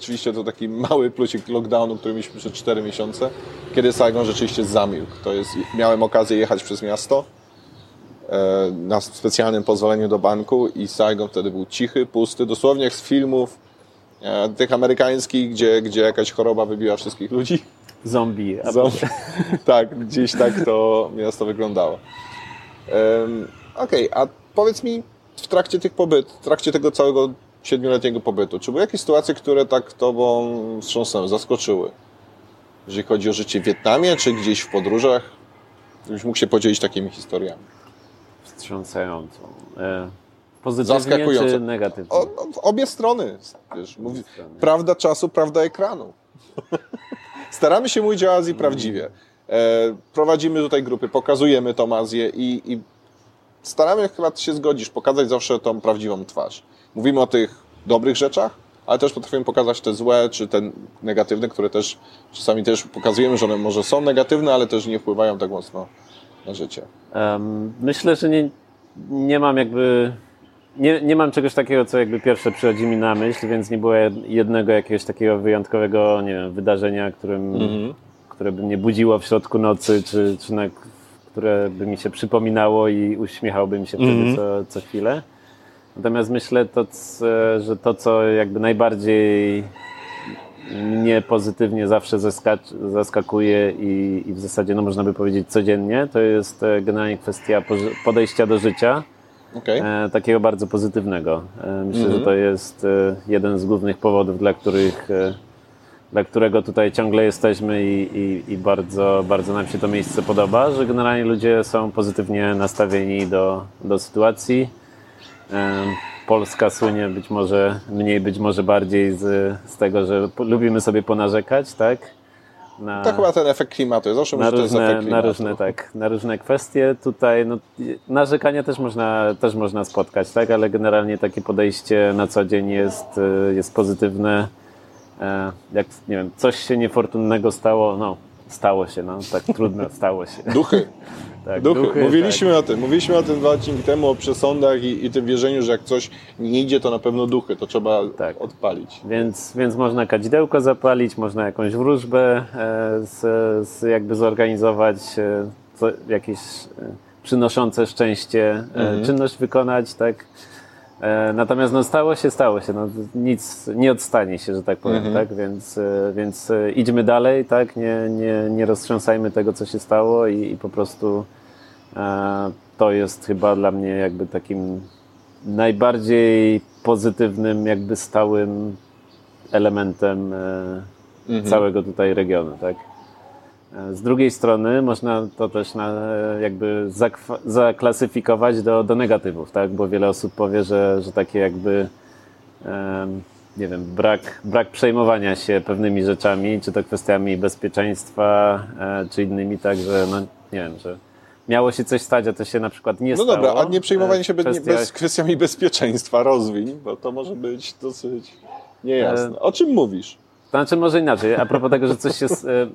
oczywiście to taki mały plusik lockdownu, który mieliśmy przez 4 miesiące, kiedy Saigon rzeczywiście zamilkł. To jest, miałem okazję jechać przez miasto e, na specjalnym pozwoleniu do banku i Saigon wtedy był cichy, pusty, dosłownie jak z filmów e, tych amerykańskich, gdzie, gdzie jakaś choroba wybiła wszystkich ludzi. Zombie. Zombie. tak, gdzieś tak to miasto wyglądało. Um, Okej, a powiedz mi w trakcie tych pobyt, w trakcie tego całego siedmioletniego pobytu, czy były jakieś sytuacje, które tak tobą wstrząsnęły, zaskoczyły? Jeżeli chodzi o życie w Wietnamie, czy gdzieś w podróżach? Gdybyś mógł się podzielić takimi historiami. Wstrząsającą. E, pozytywnie czy negatywnie? O, no, w obie strony. Wiesz, mówi, prawda czasu, prawda ekranu. Staramy się mówić o Azji prawdziwie. E, prowadzimy tutaj grupy, pokazujemy tą Azję i, i staramy chyba się zgodzisz, pokazać zawsze tą prawdziwą twarz. Mówimy o tych dobrych rzeczach, ale też potrafimy pokazać te złe, czy te negatywne, które też czasami też pokazujemy, że one może są negatywne, ale też nie wpływają tak mocno na życie. Myślę, że nie, nie mam jakby. Nie, nie mam czegoś takiego, co jakby pierwsze przychodzi mi na myśl, więc nie było jednego jakiegoś takiego wyjątkowego nie wiem, wydarzenia, którym, które by mnie budziło w środku nocy, czy, czy na, które by mi się przypominało i uśmiechałby mi się wtedy co, co chwilę. Natomiast myślę, to, że to, co jakby najbardziej mnie pozytywnie zawsze zaskakuje i, i w zasadzie, no można by powiedzieć codziennie, to jest e, generalnie kwestia podejścia do życia, Okej? e, takiego bardzo pozytywnego. E, myślę, że to jest e, jeden z głównych powodów, dla których e, dla którego tutaj ciągle jesteśmy i, i, i bardzo, bardzo nam się to miejsce podoba, że generalnie ludzie są pozytywnie nastawieni do, do sytuacji. Polska słynie być może mniej, być może bardziej z, z tego, że lubimy sobie ponarzekać, tak? Na, To chyba ten efekt klimatu. Ja zawsze na jest różne, efekt na różne, tak, na różne kwestie. Tutaj no, narzekania też można, też można spotkać, tak? ale generalnie takie podejście na co dzień jest, jest pozytywne. E, Jak nie wiem, coś się niefortunnego stało, no stało się, no tak trudno, stało się. Duchy. Tak, Duchy. Mówiliśmy tak. o tym. Mówiliśmy o tym dwa odcinki temu, o przesądach i, i tym wierzeniu, że jak coś nie idzie, to na pewno duchy. To trzeba Tak. odpalić. Więc, więc można kadzidełko zapalić, można jakąś wróżbę e, z, z jakby zorganizować, e, co, jakieś przynoszące szczęście e, czynność wykonać, tak. E, Natomiast no, stało się, stało się. No, nic nie odstanie się, że tak powiem, tak? Więc, e, więc e, idźmy dalej, tak? Nie, nie, nie roztrząsajmy tego, co się stało i, i po prostu e, to jest chyba dla mnie jakby takim najbardziej pozytywnym, jakby stałym elementem e, całego tutaj regionu, tak? E, Z drugiej strony można to też na, e, jakby zaklasyfikować do, do negatywów, tak? Bo wiele osób powie, że, że takie jakby nie wiem, brak, brak przejmowania się pewnymi rzeczami, czy to kwestiami bezpieczeństwa, e, czy innymi, tak, że no, nie wiem, że miało się coś stać, a to się na przykład nie No stało. dobra, a nie przejmowanie się w bez, kwestiami bezpieczeństwa rozwiń, bo to może być dosyć niejasne. O czym mówisz? Znaczy może inaczej, a propos tego, że coś się, e,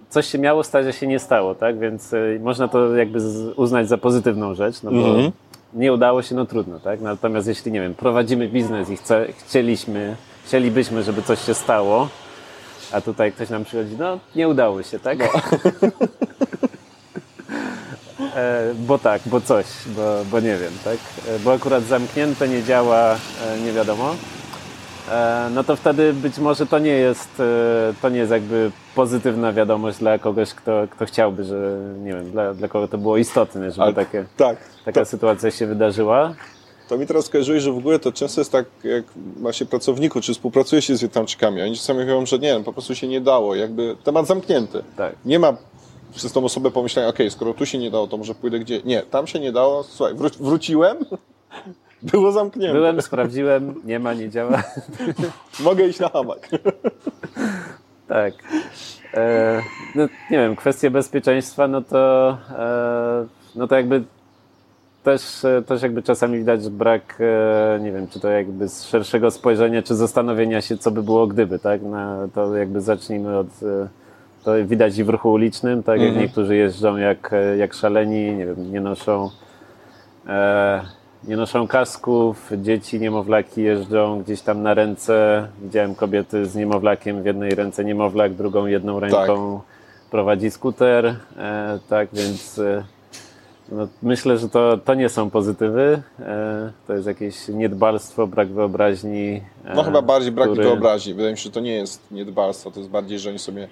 coś się miało stać, a się nie stało, tak? Więc e, można to jakby uznać za pozytywną rzecz, no bo Mhm. nie udało się, no trudno, tak? Natomiast jeśli, nie wiem, prowadzimy biznes i chce, chcieliśmy, chcielibyśmy, żeby coś się stało, a tutaj ktoś nam przychodzi, no nie udało się, tak? E, bo tak, bo coś, bo, bo nie wiem, tak? E, Bo akurat zamknięte nie działa, e, nie wiadomo. E, no to wtedy być może to nie jest, e, to nie jest jakby pozytywna wiadomość dla kogoś, kto, kto chciałby, że nie wiem, dla, dla kogo to było istotne, żeby Ale- takie, Tak. taka To, sytuacja się wydarzyła. to mi teraz skojarzyłeś, że w ogóle to często jest tak, jak ma się pracowników, czy współpracuje się z Wietnamczykami. Oni czasami mówią, że nie, po prostu się nie dało. Jakby temat zamknięty. Tak. Nie ma przez tą osobę pomyślenia, okej, skoro tu się nie dało, to może pójdę gdzie. Nie, tam się nie dało. Słuchaj, wró- wróciłem, było zamknięte. Byłem, sprawdziłem, nie ma, nie działa. Mogę iść na hamak. Tak. E, no, nie wiem, kwestie bezpieczeństwa, no to, e, no to jakby też, e, też jakby czasami widać brak, e, nie wiem, czy to jakby z szerszego spojrzenia, czy zastanowienia się, co by było gdyby, tak? Na, to jakby zacznijmy od, e, to widać i w ruchu ulicznym, tak? Jak Mhm. niektórzy jeżdżą jak, jak szaleni, nie wiem, nie noszą, e, nie noszą kasków, dzieci, niemowlaki jeżdżą gdzieś tam na ręce. Widziałem kobiety z niemowlakiem, w jednej ręce niemowlak, drugą jedną ręką prowadzi skuter, e, tak, więc e, no, myślę, że to, to nie są pozytywy. E, to jest jakieś niedbalstwo, brak wyobraźni. e, No chyba bardziej brak który- wyobraźni. Wydaje mi się, że to nie jest niedbalstwo, to jest bardziej, że oni sobie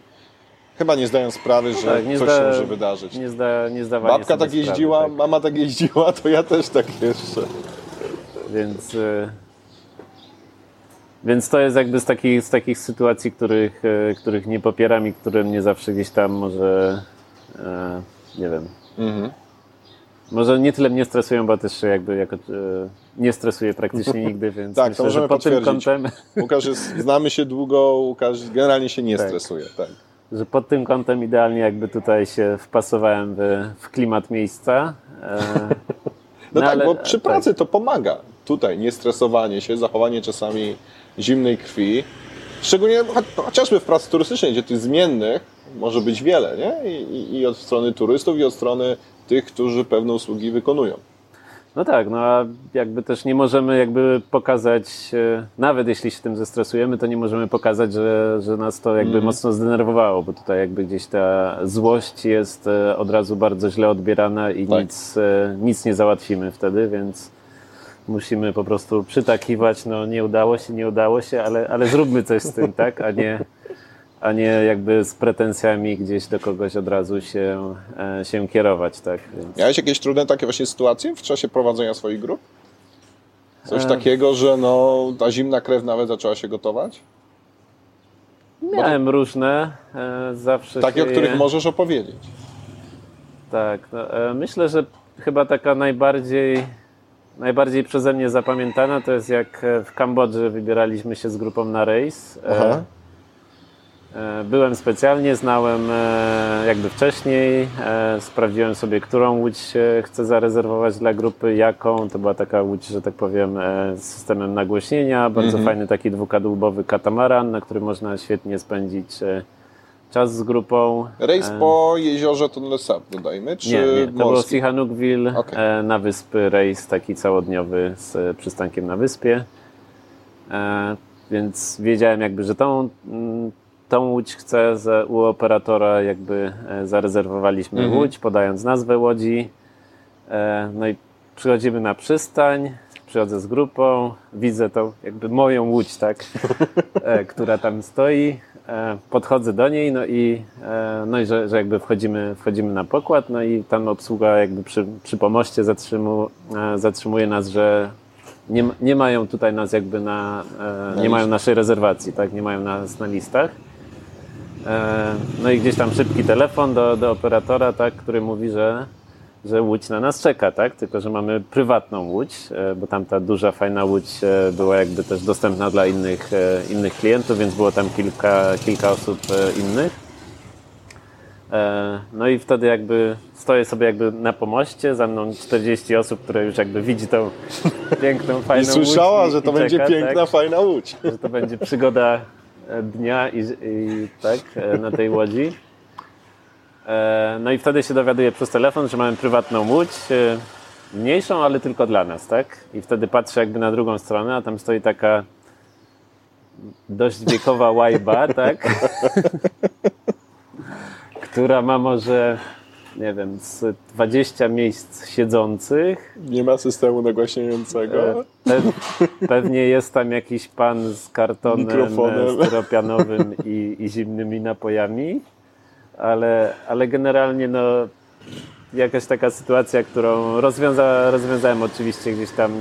chyba nie zdają sprawy, że tak, coś zda- się może wydarzyć. Nie, zda, nie zdawanie Babka tak sprawy, jeździła, tak. mama tak jeździła, to ja też tak jeszcze. Więc, e, więc to jest jakby z takich, z takich sytuacji, których, e, których nie popieram i które mnie zawsze gdzieś tam może, e, nie wiem, Mhm. może nie tyle mnie stresują, bo też się jakby jako, nie stresuję praktycznie nigdy, więc Tak, to myślę, możemy że pod tym kątem Łukasz jest, znamy się długo, Łukasz generalnie się nie Tak. stresuje. Tak. Że pod tym kątem idealnie jakby tutaj się wpasowałem w, w klimat miejsca. E, No, tak, ale- bo przy tak. pracy to pomaga. Tutaj niestresowanie się, zachowanie czasami zimnej krwi. Szczególnie cho- chociażby w pracy turystycznej, gdzie tych zmiennych może być wiele, nie? I, i, I od strony turystów, i od strony tych, którzy pewne usługi wykonują. No tak, no a jakby też nie możemy jakby pokazać, e, nawet jeśli się tym zestresujemy, to nie możemy pokazać, że, że nas to jakby Mhm. mocno zdenerwowało, bo tutaj jakby gdzieś ta złość jest e, od razu bardzo źle odbierana i Tak. nic, e, nic nie załatwimy wtedy, więc musimy po prostu przytakiwać, no nie udało się, nie udało się, ale, ale zróbmy coś z tym, tak, a nie, a nie jakby z pretensjami gdzieś do kogoś od razu się, e, się kierować, tak. Więc... Miałeś jakieś trudne takie właśnie sytuacje w czasie prowadzenia swoich grup? Coś E. takiego, że no, ta zimna krew nawet zaczęła się gotować? Miałem różne, e, zawsze Takie, się o których możesz opowiedzieć. Tak, no, myślę, że chyba taka najbardziej, najbardziej przeze mnie zapamiętana to jest jak w Kambodży wybieraliśmy się z grupą na rejs. Aha. E, Byłem specjalnie, znałem e, jakby wcześniej, e, sprawdziłem sobie, którą łódź chcę zarezerwować dla grupy, jaką. To była taka łódź, że tak powiem, z systemem nagłośnienia, bardzo Mhm. fajny taki dwukadłubowy katamaran, na którym można świetnie spędzić czas z grupą. Rejs po jeziorze Tonle Sap, dodajmy, czy nie, nie, to było? Sihanoukville e, na wyspy, rejs taki całodniowy z przystankiem na wyspie. Więc wiedziałem jakby, że tą, mm, tą łódź chcę u operatora jakby e, zarezerwowaliśmy Mhm. łódź, podając nazwę łodzi. E, no i przychodzimy na przystań, przychodzę z grupą, widzę tą jakby moją łódź, tak, e, która tam stoi. Podchodzę do niej, no i, no i że, że jakby wchodzimy, wchodzimy na pokład, no i tam obsługa jakby przy, przy pomoście zatrzymu, zatrzymuje nas, że nie, nie mają tutaj nas jakby na, nie mają naszej rezerwacji, tak, nie mają nas na listach. E, No i gdzieś tam szybki telefon do, do operatora, tak, który mówi, że, że łódź na nas czeka, tak? Tylko, że mamy prywatną łódź, e, bo tam ta duża, fajna łódź e, była jakby też dostępna dla innych, innych klientów, więc było tam kilka, kilka osób innych. No i wtedy jakby stoję sobie jakby na pomoście, za mną 40 osób, które już jakby widzi tą piękną, fajną I słyszała, łódź że to i będzie czeka, piękna, tak? fajna łódź. że to będzie przygoda dnia i, i tak e, na tej łodzi. E, No i wtedy się dowiaduję przez telefon, że mamy prywatną łódź, e, mniejszą, ale tylko dla nas, tak? I wtedy patrzę jakby na drugą stronę, a tam stoi taka dość wiekowa łajba, tak? Która ma może, nie wiem, z 20 miejsc siedzących, Nie ma systemu nagłaśniającego. Pe pewnie jest tam jakiś pan z kartonem Mikrofonem. e, styropianowym i, i zimnymi napojami, ale, ale generalnie no, jakaś taka sytuacja, którą rozwiąza, rozwiązałem oczywiście gdzieś tam.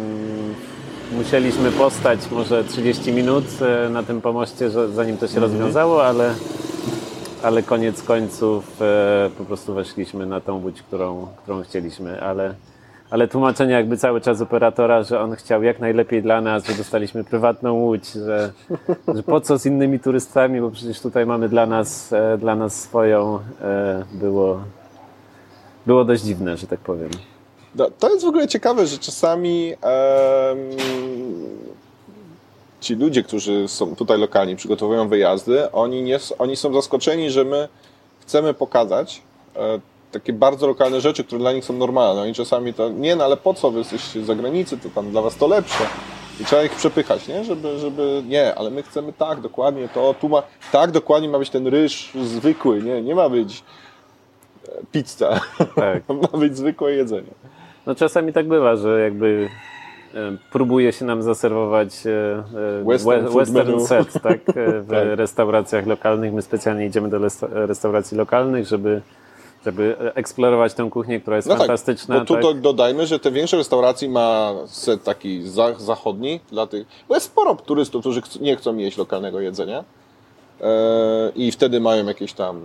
Musieliśmy postać może 30 minut e, na tym pomoście, że- zanim to się rozwiązało, ale, ale koniec końców e, po prostu weszliśmy na tą łódź, którą, którą chcieliśmy, ale, ale tłumaczenie jakby cały czas operatora, że on chciał jak najlepiej dla nas, że dostaliśmy prywatną łódź, że, że po co z innymi turystami, bo przecież tutaj mamy dla nas, e, dla nas swoją, e, było, było dość dziwne, że tak powiem. No, to jest w ogóle ciekawe, że czasami ci ludzie, którzy są tutaj lokalni, przygotowują wyjazdy, oni, nie, oni są zaskoczeni, że my chcemy pokazać e, takie bardzo lokalne rzeczy, które dla nich są normalne. Oni czasami to, nie no ale po co wy jesteście z zagranicy, to tam dla was to lepsze. I trzeba ich przepychać, nie? Żeby, żeby, nie, ale my chcemy tak, dokładnie to, tu ma, tak, dokładnie ma być ten ryż zwykły, nie, nie ma być e, pizza, tak. ma być zwykłe jedzenie. No czasami tak bywa, że jakby próbuje się nam zaserwować e, western, western set tak, w tak. restauracjach lokalnych. My specjalnie idziemy do restauracji lokalnych, żeby żeby eksplorować tę kuchnię, która jest no tak, fantastyczna. Tak, bo tu tak? dodajmy, że te większe restauracji ma set taki zachodni dla tych, bo jest sporo turystów, którzy nie chcą jeść lokalnego jedzenia e, i wtedy mają jakieś tam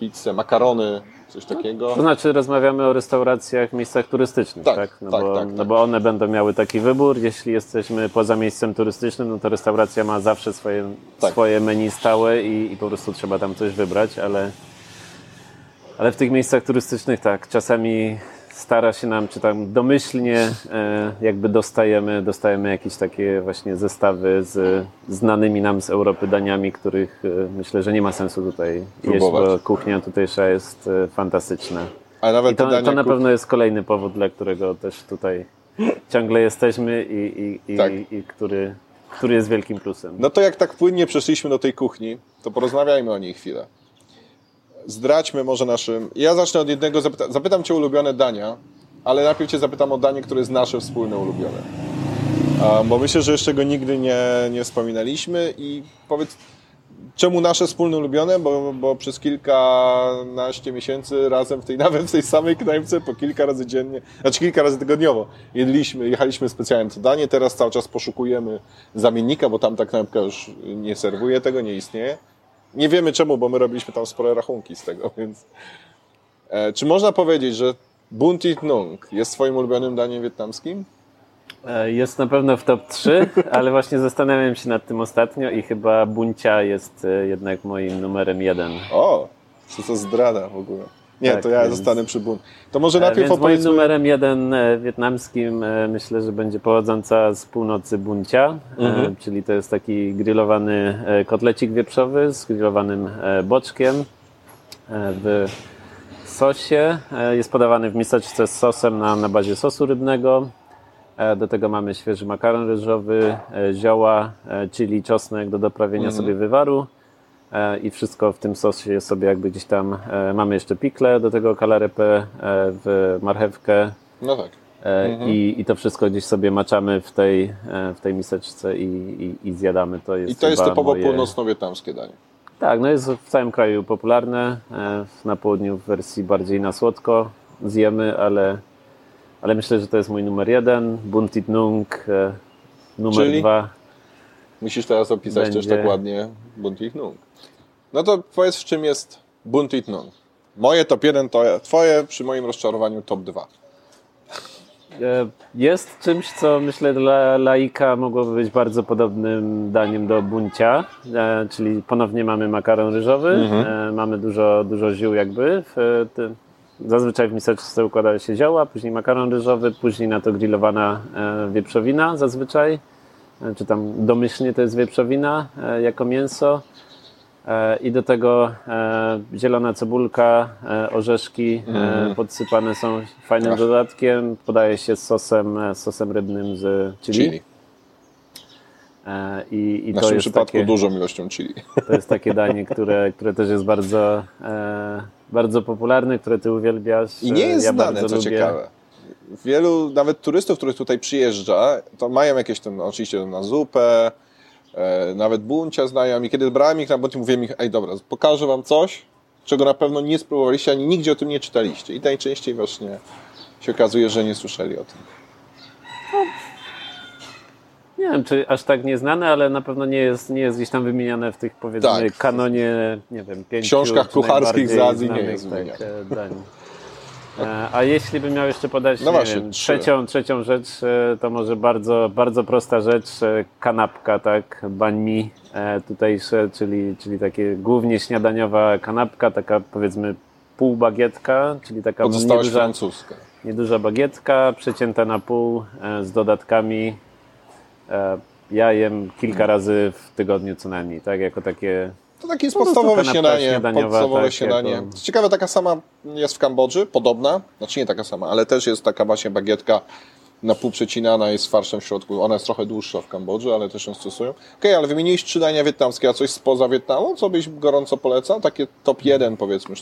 pizzę, makarony, coś takiego. To znaczy rozmawiamy o restauracjach w miejscach turystycznych, tak? tak? No, tak, bo, tak, no tak. bo one będą miały taki wybór. Jeśli jesteśmy poza miejscem turystycznym, no to restauracja ma zawsze swoje, tak. swoje menu stałe i, i po prostu trzeba tam coś wybrać, ale ale w tych miejscach turystycznych tak, czasami stara się nam, czy tam domyślnie e, jakby dostajemy, dostajemy jakieś takie właśnie zestawy z znanymi nam z Europy daniami, których e, myślę, że nie ma sensu tutaj Próbować. jeść, bo kuchnia tutejsza jest e, fantastyczna. A nawet I to, to na pewno jest kolejny powód, dla którego też tutaj ciągle jesteśmy i, i, i, tak. i który, który jest wielkim plusem. No to jak tak płynnie przeszliśmy do tej kuchni, to porozmawiajmy o niej chwilę zdradźmy może naszym... Ja zacznę od jednego, zapyta... zapytam Cię ulubione dania, ale najpierw Cię zapytam o danie, które jest nasze wspólne ulubione. bo myślę, że jeszcze go nigdy nie, nie wspominaliśmy i powiedz, czemu nasze wspólne ulubione? Bo, bo przez kilkanaście miesięcy razem w tej, nawet w tej samej knajpce po kilka razy dziennie, znaczy kilka razy tygodniowo jedliśmy, jechaliśmy specjalnie to danie, teraz cały czas poszukujemy zamiennika, bo tam ta knajpka już nie serwuje tego, nie istnieje. Nie wiemy czemu, bo my robiliśmy tam spore rachunki z tego, więc... E, czy można powiedzieć, że Buntit Nung jest Twoim ulubionym daniem wietnamskim? E, jest na pewno w top 3, ale właśnie zastanawiam się nad tym ostatnio i chyba Buncia jest e, jednak moim numerem jeden. O, co to zdrada w ogóle. Nie, tak, to ja więc... zostanę przy Bun. To może e, najpierw więc opowiedzmy... moim numerem jeden wietnamskim myślę, że będzie pochodząca z północy Buncia, mhm. czyli to jest taki grillowany kotlecik wieprzowy z grillowanym boczkiem w sosie. Jest podawany w miseczce z sosem na, na bazie sosu rybnego. E, do tego mamy świeży makaron ryżowy, e, zioła, e, chili, czosnek do doprawienia mhm. sobie wywaru i wszystko w tym sosie sobie jakby gdzieś tam, mamy jeszcze pikle, do tego kalarepę w marchewkę. No tak. Mhm. I, I to wszystko gdzieś sobie maczamy w tej, w tej miseczce i, i, i zjadamy. To jest I to jest typowo moje... północno-wietnamskie danie. Tak, no jest w całym kraju popularne. Na południu w wersji bardziej na słodko zjemy, ale ale myślę, że to jest mój numer jeden. Buntit Nung e, numer Czyli dwa. Musisz teraz opisać będzie... też tak ładnie Buntit Nung. No to powiedz, w czym jest Buntit Nung. Moje top 1 to twoje, przy moim rozczarowaniu top 2. E, jest czymś, co myślę dla laika mogłoby być bardzo podobnym daniem do buncia, e, czyli ponownie mamy makaron ryżowy, mhm. mamy dużo, dużo ziół jakby w Zazwyczaj w miseczce układa się zioła, później makaron ryżowy, później na to grillowana e, wieprzowina zazwyczaj, e, czy tam domyślnie to jest wieprzowina e, jako mięso. I do tego zielona cebulka, orzeszki mm. podsypane są fajnym Ach. dodatkiem. Podaje się z sosem, sosem rybnym z chili. chili. I, i w naszym przypadku takie, dużą ilością chili. To jest takie danie, które, które też jest bardzo bardzo popularny, które ty uwielbiasz. I nie jest ja znane, co lubię. ciekawe. Wielu nawet turystów, których tutaj przyjeżdża, to mają jakieś tam, oczywiście na zupę, e, nawet buncia znają i kiedy brałem ich na bunt, mówiłem ich, ej dobra, pokażę wam coś, czego na pewno nie spróbowaliście, ani nigdzie o tym nie czytaliście. I najczęściej właśnie się okazuje, że nie słyszeli o tym. Nie wiem, czy aż tak nieznane, ale na pewno nie jest, nie jest gdzieś tam wymieniane w tych powiedzmy tak. kanonie, nie wiem, pięciu książkach kucharskich z Azji nie jest tak, dań. E, a jeśli bym miał jeszcze podać no właśnie, wiem, trzecią, trzecią rzecz, e, to może bardzo, bardzo prosta rzecz, e, kanapka, tak, banh mi tutejsze, czyli, czyli takie głównie śniadaniowa kanapka, taka powiedzmy pół bagietka, czyli taka nieduża, francuska nieduża bagietka, przecięta na pół z dodatkami. Ja jem kilka razy w tygodniu co najmniej, tak? Jako takie To takie jest prostu podstawowe śniadanie. Podstawowe tak, śniadanie. jako- ciekawe, taka sama jest w Kambodży, podobna. Znaczy nie taka sama, ale też jest taka właśnie bagietka na pół przecinana jest z farszem w środku. Ona jest trochę dłuższa w Kambodży, ale też ją stosują. Okej, ale wymieniłeś trzy dania wietnamskie, a coś spoza Wietnamu? Co byś gorąco polecał? Takie top jeden powiedzmy.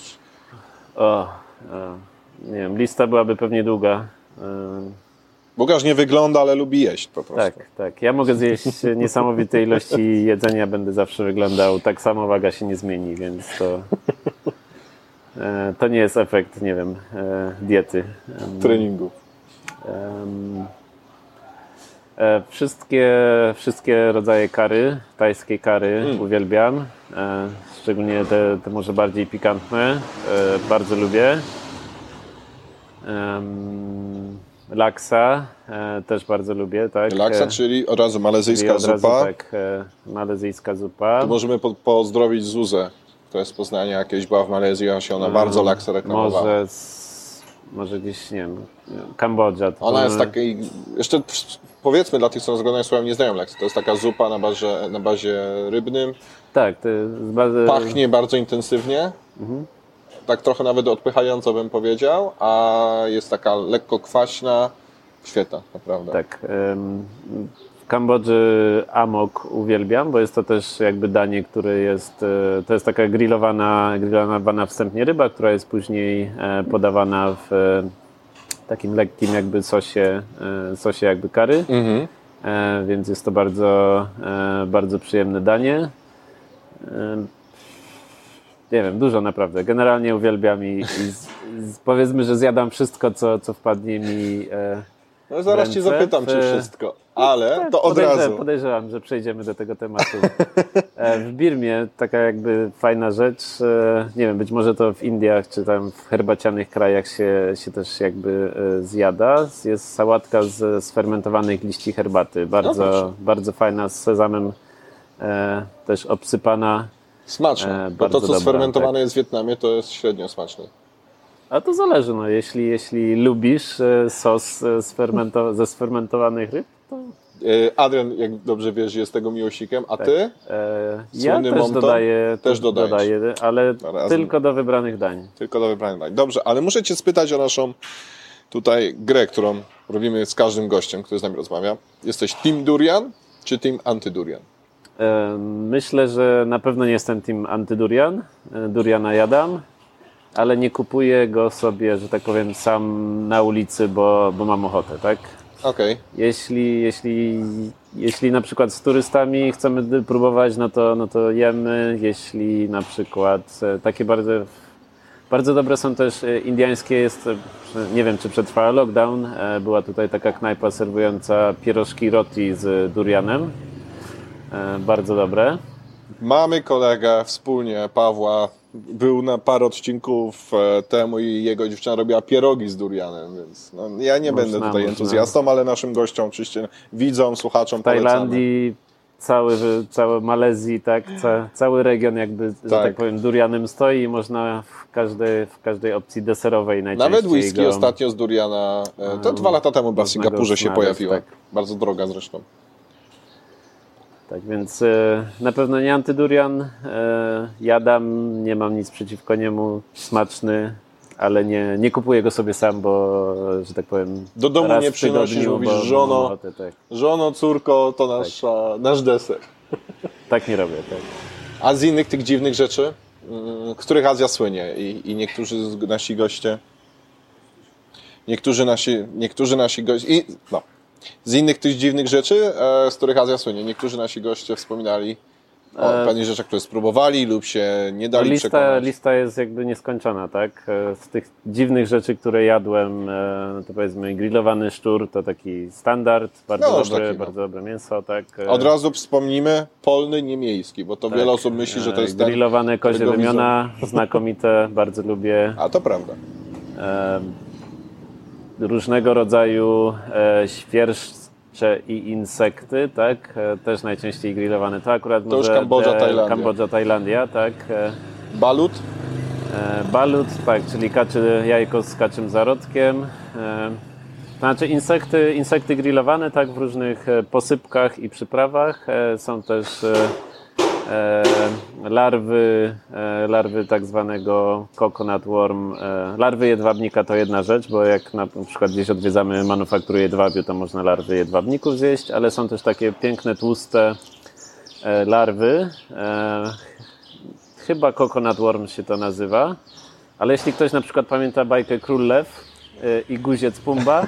O, e, nie wiem, lista byłaby pewnie długa. E, Łukasz nie wygląda, ale lubi jeść po prostu. Tak, tak. Ja mogę zjeść niesamowite ilości jedzenia, będę zawsze wyglądał tak samo, waga się nie zmieni, więc to, e, to nie jest efekt, nie wiem, e, diety. Treningu. e, Wszystkie, wszystkie rodzaje kary, tajskie kary uwielbiam, e, szczególnie te, te może bardziej pikantne, bardzo lubię. Laksa e, też bardzo lubię, tak? Laksa, E, czyli od razu czyli malezyjska od razu, zupa. tak, e, malezyjska zupa. To możemy po, pozdrowić Zuzę, która jest z Poznania, jakieś była w Malezji, a się ona bardzo laksa reklamowała. Może, z, może gdzieś, nie wiem, Kambodża. to- Ona jest takiej, jeszcze powiedzmy dla tych, co nas oglądają, słowa nie znają lekcji. To jest taka zupa na bazie, na bazie rybnym. Tak, to jest bardzo... Pachnie bardzo intensywnie. Tak trochę nawet odpychająco bym powiedział, a jest taka lekko kwaśna. Świetna, naprawdę. Tak. W Kambodży amok uwielbiam, bo jest to też jakby danie, które jest, e, to jest taka grillowana, grillowana wstępnie ryba, która jest później e, podawana w e, takim lekkim jakby sosie, sosie jakby kary. Mhm. Więc jest to bardzo, bardzo przyjemne danie. Nie wiem, dużo naprawdę. Generalnie uwielbiam i, i z, z, powiedzmy, że zjadam wszystko, co, co wpadnie mi. E, No zaraz Cię zapytam, czy wszystko, ale to od podejrze- razu. Podejrzewam, że przejdziemy do tego tematu. E, w Birmie taka jakby fajna rzecz, e, nie wiem, być może to w Indiach czy tam w herbacianych krajach się, się też jakby e, zjada. Jest sałatka z sfermentowanych liści herbaty. No. Bardzo, bardzo fajna, z sezamem e, też obsypana. Smaczne, E, bo bardzo to, co dobra, sfermentowane jest w Wietnamie, to jest średnio smaczne. A to zależy, no, jeśli, jeśli lubisz e, sos e, sfermento- ze sfermentowanych ryb, to E, Adrian, jak dobrze wiesz, jest tego miłośnikiem, a Ty? E, ja też Monto? dodaję, Też dodajesz. dodaję, ale Razem. tylko do wybranych dań. Tylko do wybranych dań. Dobrze, ale muszę Cię spytać o naszą tutaj grę, którą robimy z każdym gościem, który z nami rozmawia. Jesteś Team Durian czy Team Anty-Durian? Myślę, że na pewno nie jestem team antydurian. E, Duriana jadam, ale nie kupuję go sobie, że tak powiem, sam na ulicy, bo, bo mam ochotę, tak? Okej. Jeśli, jeśli, jeśli na przykład z turystami chcemy próbować, no to, no to jemy. Jeśli na przykład e, takie bardzo, bardzo dobre są też e, indiańskie, jest, nie wiem czy przetrwała lockdown, była tutaj taka knajpa serwująca pierożki roti z durianem. E, Bardzo dobre. Mamy kolegę wspólnie, Pawła, był na parę odcinków e, temu i jego dziewczyna robiła pierogi z durianem, więc no, ja nie Można, będę tutaj można. entuzjastą, ale naszym gościom, oczywiście widzom, słuchaczom W Tajlandii, cały, cały Malezji, tak, ca, cały region jakby, że Tak. tak powiem, durianem stoi i można w każdej, w każdej opcji deserowej najczęściej Nawet whisky go... ostatnio z duriana, e, to dwa lata temu była w Singapurze się znaleźć, pojawiła. tak. Bardzo droga zresztą. Tak więc e, na pewno nie antydurian. E, jadam, nie mam nic przeciwko niemu, smaczny, ale nie, nie kupuję go sobie sam, bo, że tak powiem, Do domu nie przynosisz, tygodniu, mówisz, bo żono. ochotę, tak. Żono, córko, to nasza, nasz deser. tak nie robię, tak. A z innych tych dziwnych rzeczy, mm, których Azja słynie i, i niektórzy nasi goście, niektórzy nasi, niektórzy nasi goście, i, no, z innych tych dziwnych rzeczy, e, z których Azja słynie, niektórzy nasi goście wspominali o E, pewnych rzeczach, które spróbowali lub się nie dali lista, przekonać. lista jest jakby nieskończona, tak? E, Z tych dziwnych rzeczy, które jadłem, to powiedzmy grillowany szczur to taki standard, bardzo, No, dobre, taki, no. bardzo dobre mięso, tak? Od razu wspomnimy polny, nie miejski, bo to tak. wiele osób myśli, że to jest ten... Grillowane kozie widzą. wymiona, znakomite, bardzo lubię. A to prawda. E, różnego rodzaju e, świerszcze i insekty, tak? E, też najczęściej grillowane. To akurat To już może Kambodża, te- Tajlandia. Kambodża, Tajlandia, tak? E, Balut, Balut, tak, czyli kaczy jajko z kaczym zarodkiem. To znaczy insekty, insekty grillowane tak w różnych posypkach i przyprawach. Są też larwy, e, larwy tak zwanego coconut worm. E, larwy jedwabnika to jedna rzecz, bo jak na przykład gdzieś odwiedzamy manufakturę jedwabiu, to można larwy jedwabników zjeść, ale są też takie piękne, tłuste e, larwy. E, chyba coconut worm się to nazywa. Ale jeśli ktoś na przykład pamięta bajkę Król Lew i guziec Pumba,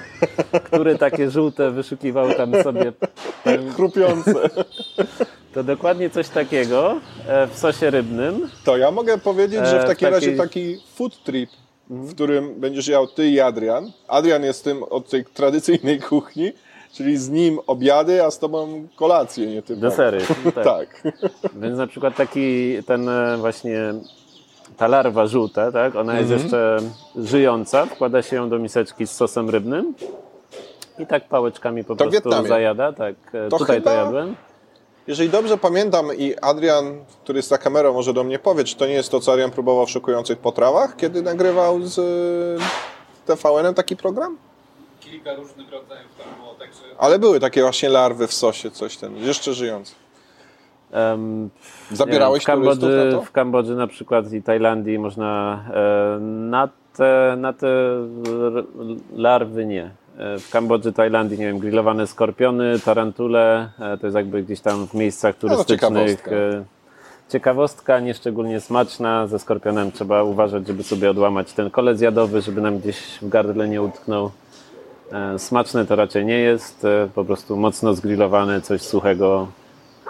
który takie żółte wyszukiwał tam sobie, Chrupiące. to dokładnie coś takiego e, w sosie rybnym. To ja mogę powiedzieć, że w E, takim razie takiej- taki food trip, w którym będziesz jadł ty i Adrian. Adrian jest tym od tej tradycyjnej kuchni, czyli z nim obiady, a z tobą kolacje, nie ty. Desery. Tak. Tak. Więc na przykład taki ten e, właśnie ta larwa żółta, tak? Ona jest Mhm. jeszcze żyjąca, wkłada się ją do miseczki z sosem rybnym i tak pałeczkami po To prostu Wietnamie. zajada. Tak. E, To Tutaj chyba- to jadłem. Jeżeli dobrze pamiętam i Adrian, który jest za kamerą, może do mnie powie, czy to nie jest to, co Adrian próbował w szokujących potrawach, kiedy nagrywał z y, TVN-em taki program? kilka różnych rodzajów tam było, także Ale były takie właśnie larwy w sosie, coś ten, jeszcze żyjące. Em, Zabierałeś w Kambodży, na w Kambodży na przykład i Tajlandii można e, na te, na te larwy nie. E, W Kambodży, Tajlandii, nie wiem, grillowane skorpiony, tarantule, e, to jest jakby gdzieś tam w miejscach No, turystycznych. ciekawostka. e, Ciekawostka, nieszczególnie smaczna. Ze skorpionem trzeba uważać, żeby sobie odłamać ten kolec jadowy, żeby nam gdzieś w gardle nie utknął. E, Smaczne to raczej nie jest, e, po prostu mocno zgrillowane, coś suchego,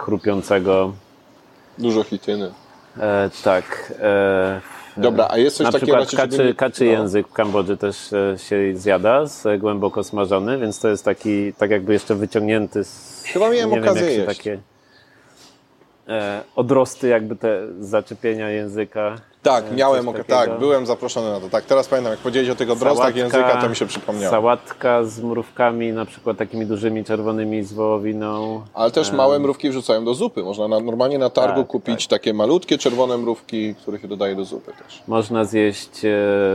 chrupiącego. Dużo chityny. E, tak. E, Dobra, a jest coś na takiego... przykład kaczy, kaczy no. język w Kambodży też e, się zjada, z, głęboko smażony, więc to jest taki, tak jakby jeszcze wyciągnięty z... Chyba miałem wiem, okazję się jeść. takie e, odrosty jakby te zaczepienia języka. Tak, e, miałem, coś ok- takiego. tak, byłem zaproszony na to. Tak, teraz pamiętam, jak powiedziałeś o tych odrostach języka, to mi się przypomniało. Sałatka z mrówkami, na przykład takimi dużymi czerwonymi z wołowiną. Ale też małe mrówki wrzucają do zupy. Można na, normalnie na targu Tak, kupić takie malutkie czerwone mrówki, które się dodaje do zupy też. Można zjeść e,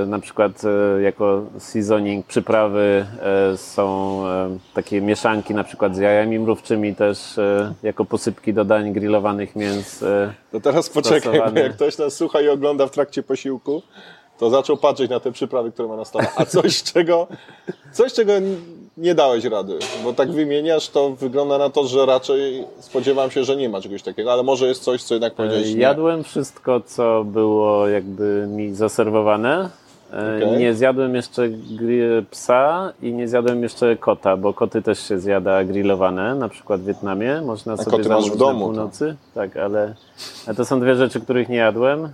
na przykład e, jako seasoning przyprawy e, są e, takie mieszanki na przykład z jajami mrówczymi też e, jako posypki do dań grillowanych mięs. E, To teraz poczekaj, jak ktoś nas słucha i ogląda w trakcie posiłku, to zaczął patrzeć na te przyprawy, które ma na stole. A coś, czego, coś, czego nie dałeś rady, bo tak wymieniasz, to wygląda na to, że raczej spodziewam się, że nie ma czegoś takiego, ale może jest coś, co jednak powiedziałeś nie. Jadłem wszystko, co było jakby mi zaserwowane. E, Okej. Nie zjadłem jeszcze psa i nie zjadłem jeszcze kota, bo koty też się zjada grillowane, na przykład w Wietnamie. Można sobie koty masz w domu, na północy. Tak, ale, ale to są dwie rzeczy, których nie jadłem.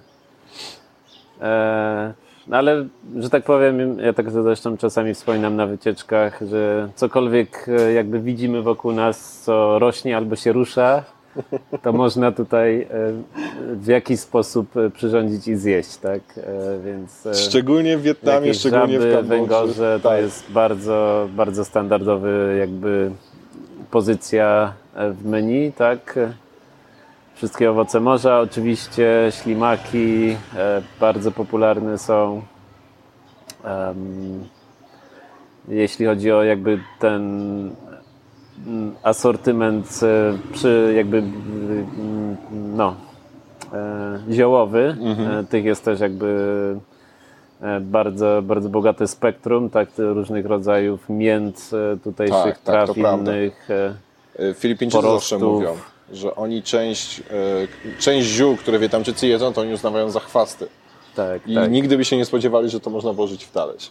E, no ale, że tak powiem, ja tak zresztą czasami wspominam na wycieczkach, że cokolwiek e, jakby widzimy wokół nas, co rośnie albo się rusza, to można tutaj e, w jakiś sposób przyrządzić i zjeść, tak? Więc Szczególnie w Wietnamie, szczególnie w żaby, Kambodży. węgorze, to Tak. jest bardzo, bardzo standardowy jakby pozycja w menu, tak? Wszystkie owoce morza, oczywiście ślimaki, e, bardzo popularne są. Em, jeśli chodzi o jakby ten mm, asortyment e, przy jakby no e, ziołowy, e, tych jest też jakby bardzo, bardzo bogate spektrum, tak, różnych rodzajów mięt, e, tutejszych Tak, tak, traw prawda. innych. Filipińczycy zawsze mówią, że oni część, y, część ziół, które Wietnamczycy jedzą, to oni uznawają za chwasty. Tak, I tak. nigdy by się nie spodziewali, że to można włożyć w talerz.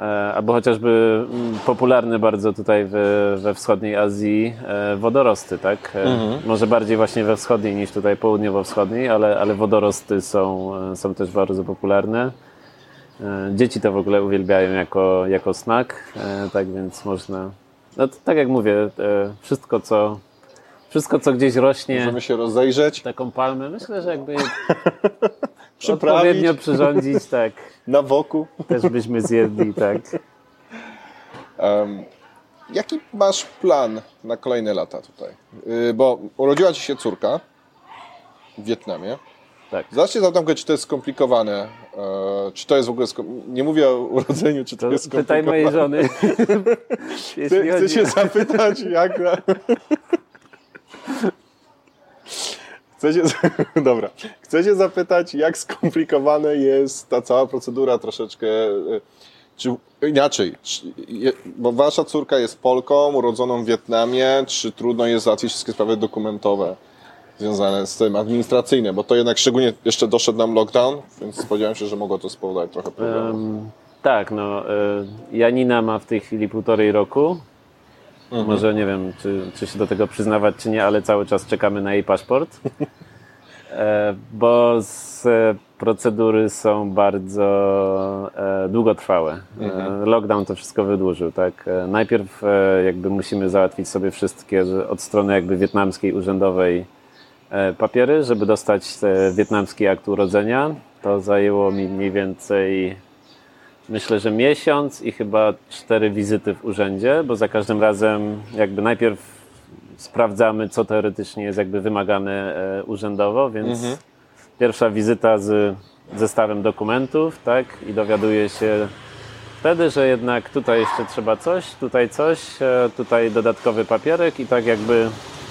E, Albo chociażby mm, popularne bardzo tutaj we, we wschodniej Azji e, wodorosty, tak? E, Mhm. Może bardziej właśnie we wschodniej niż tutaj południowo-wschodniej, ale, ale wodorosty są, e, są też bardzo popularne. E, Dzieci to w ogóle uwielbiają jako, jako snack, e, tak więc można. No to, tak jak mówię, e, wszystko co, wszystko co gdzieś rośnie, Możemy się rozejrzeć, taką palmę, myślę, że jakby odpowiednio przyrządzić, tak, na woku. też byśmy zjedli, tak. Em, jaki masz plan na kolejne lata tutaj? Y, bo urodziła ci się córka w Wietnamie. Tak. Zacznij zapytam, czy to jest skomplikowane. E, czy to jest w ogóle. Nie mówię o urodzeniu, czy to, To jest pytaj mojej żony. Chcę, chcę się zapytać, jak. Chcę się, dobra. Chcę się zapytać, jak skomplikowane jest ta cała procedura troszeczkę. e, Czy inaczej, czy, bo wasza córka jest Polką, urodzoną w Wietnamie, czy trudno jest załatwić wszystkie sprawy dokumentowe związane z tym, administracyjne, bo to jednak szczególnie jeszcze doszedł nam lockdown, więc spodziewałem się, że mogło to spowodować trochę problemów. Em, tak, no. e, Janina ma w tej chwili półtorej roku. Mhm. Może nie wiem, czy, czy się do tego przyznawać, czy nie, ale cały czas czekamy na jej paszport. E, bo z, e, procedury są bardzo e, długotrwałe. Mhm. Lockdown to wszystko wydłużył, tak? Najpierw e, jakby musimy załatwić sobie wszystkie że od strony jakby wietnamskiej urzędowej papiery, żeby dostać e, wietnamski akt urodzenia. To zajęło mi mniej więcej myślę, że miesiąc i chyba cztery wizyty w urzędzie, bo za każdym razem jakby najpierw sprawdzamy, co teoretycznie jest jakby wymagane e, urzędowo, więc pierwsza wizyta z zestawem dokumentów, tak, i dowiaduje się wtedy, że jednak tutaj jeszcze trzeba coś, tutaj coś, e, tutaj dodatkowy papierek i tak jakby e,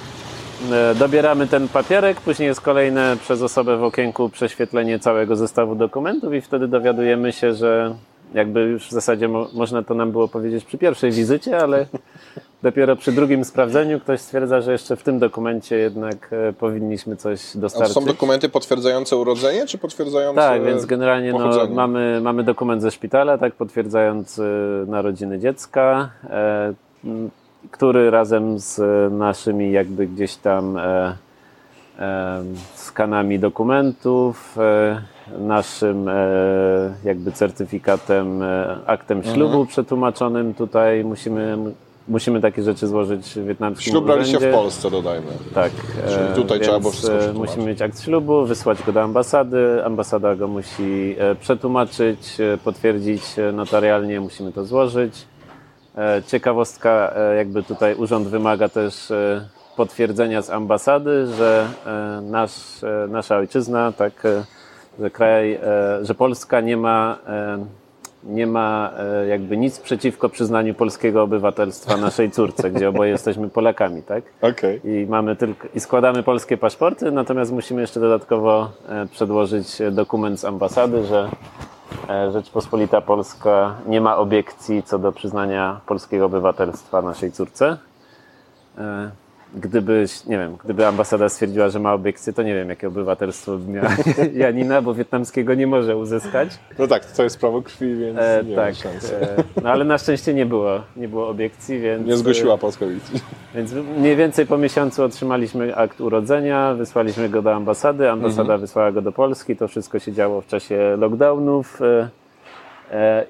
dobieramy ten papierek, później jest kolejne przez osobę w okienku prześwietlenie całego zestawu dokumentów i wtedy dowiadujemy się, że jakby już w zasadzie mo można to nam było powiedzieć przy pierwszej wizycie, ale dopiero przy drugim sprawdzeniu ktoś stwierdza, że jeszcze w tym dokumencie jednak e, powinniśmy coś A to dostarczyć. są dokumenty potwierdzające urodzenie, czy potwierdzające Tak, więc generalnie no, mamy, mamy dokument ze szpitala, tak, potwierdzający narodziny dziecka, e, który razem z naszymi jakby gdzieś tam e, e, skanami dokumentów, e, naszym e, jakby certyfikatem, e, aktem ślubu przetłumaczonym tutaj musimy, musimy takie rzeczy złożyć w wietnamskim Ślub braliście w urzędzie. Polsce, dodajmy. Tak. Czyli e, tutaj trzeba było wszystko e, przetłumaczyć. Musimy mieć akt ślubu, wysłać go do ambasady. Ambasada go musi e, przetłumaczyć, e, potwierdzić e, notarialnie, musimy to złożyć. E, Ciekawostka, e, jakby tutaj urząd wymaga też e, potwierdzenia z ambasady, że nasz, nasza ojczyzna, tak, że kraj, że Polska nie ma nie ma jakby nic przeciwko przyznaniu polskiego obywatelstwa naszej córce, gdzie oboje jesteśmy Polakami, tak? Okej. i mamy tylko i składamy polskie paszporty, natomiast musimy jeszcze dodatkowo przedłożyć dokument z ambasady, że Rzeczpospolita Polska nie ma obiekcji co do przyznania polskiego obywatelstwa naszej córce. E, Gdyby, nie wiem, gdyby ambasada stwierdziła, że ma obiekcję, to nie wiem, jakie obywatelstwo by miała Janina, bo wietnamskiego nie może uzyskać. No tak, to jest prawo krwi, więc E, nie tak, ma szans. e, no ale na szczęście nie było, nie było obiekcji, więc... Nie zgłosiła Polskowic. Więc mniej więcej po miesiącu otrzymaliśmy akt urodzenia, wysłaliśmy go do ambasady, ambasada wysłała go do Polski, to wszystko się działo w czasie lockdownów e, e,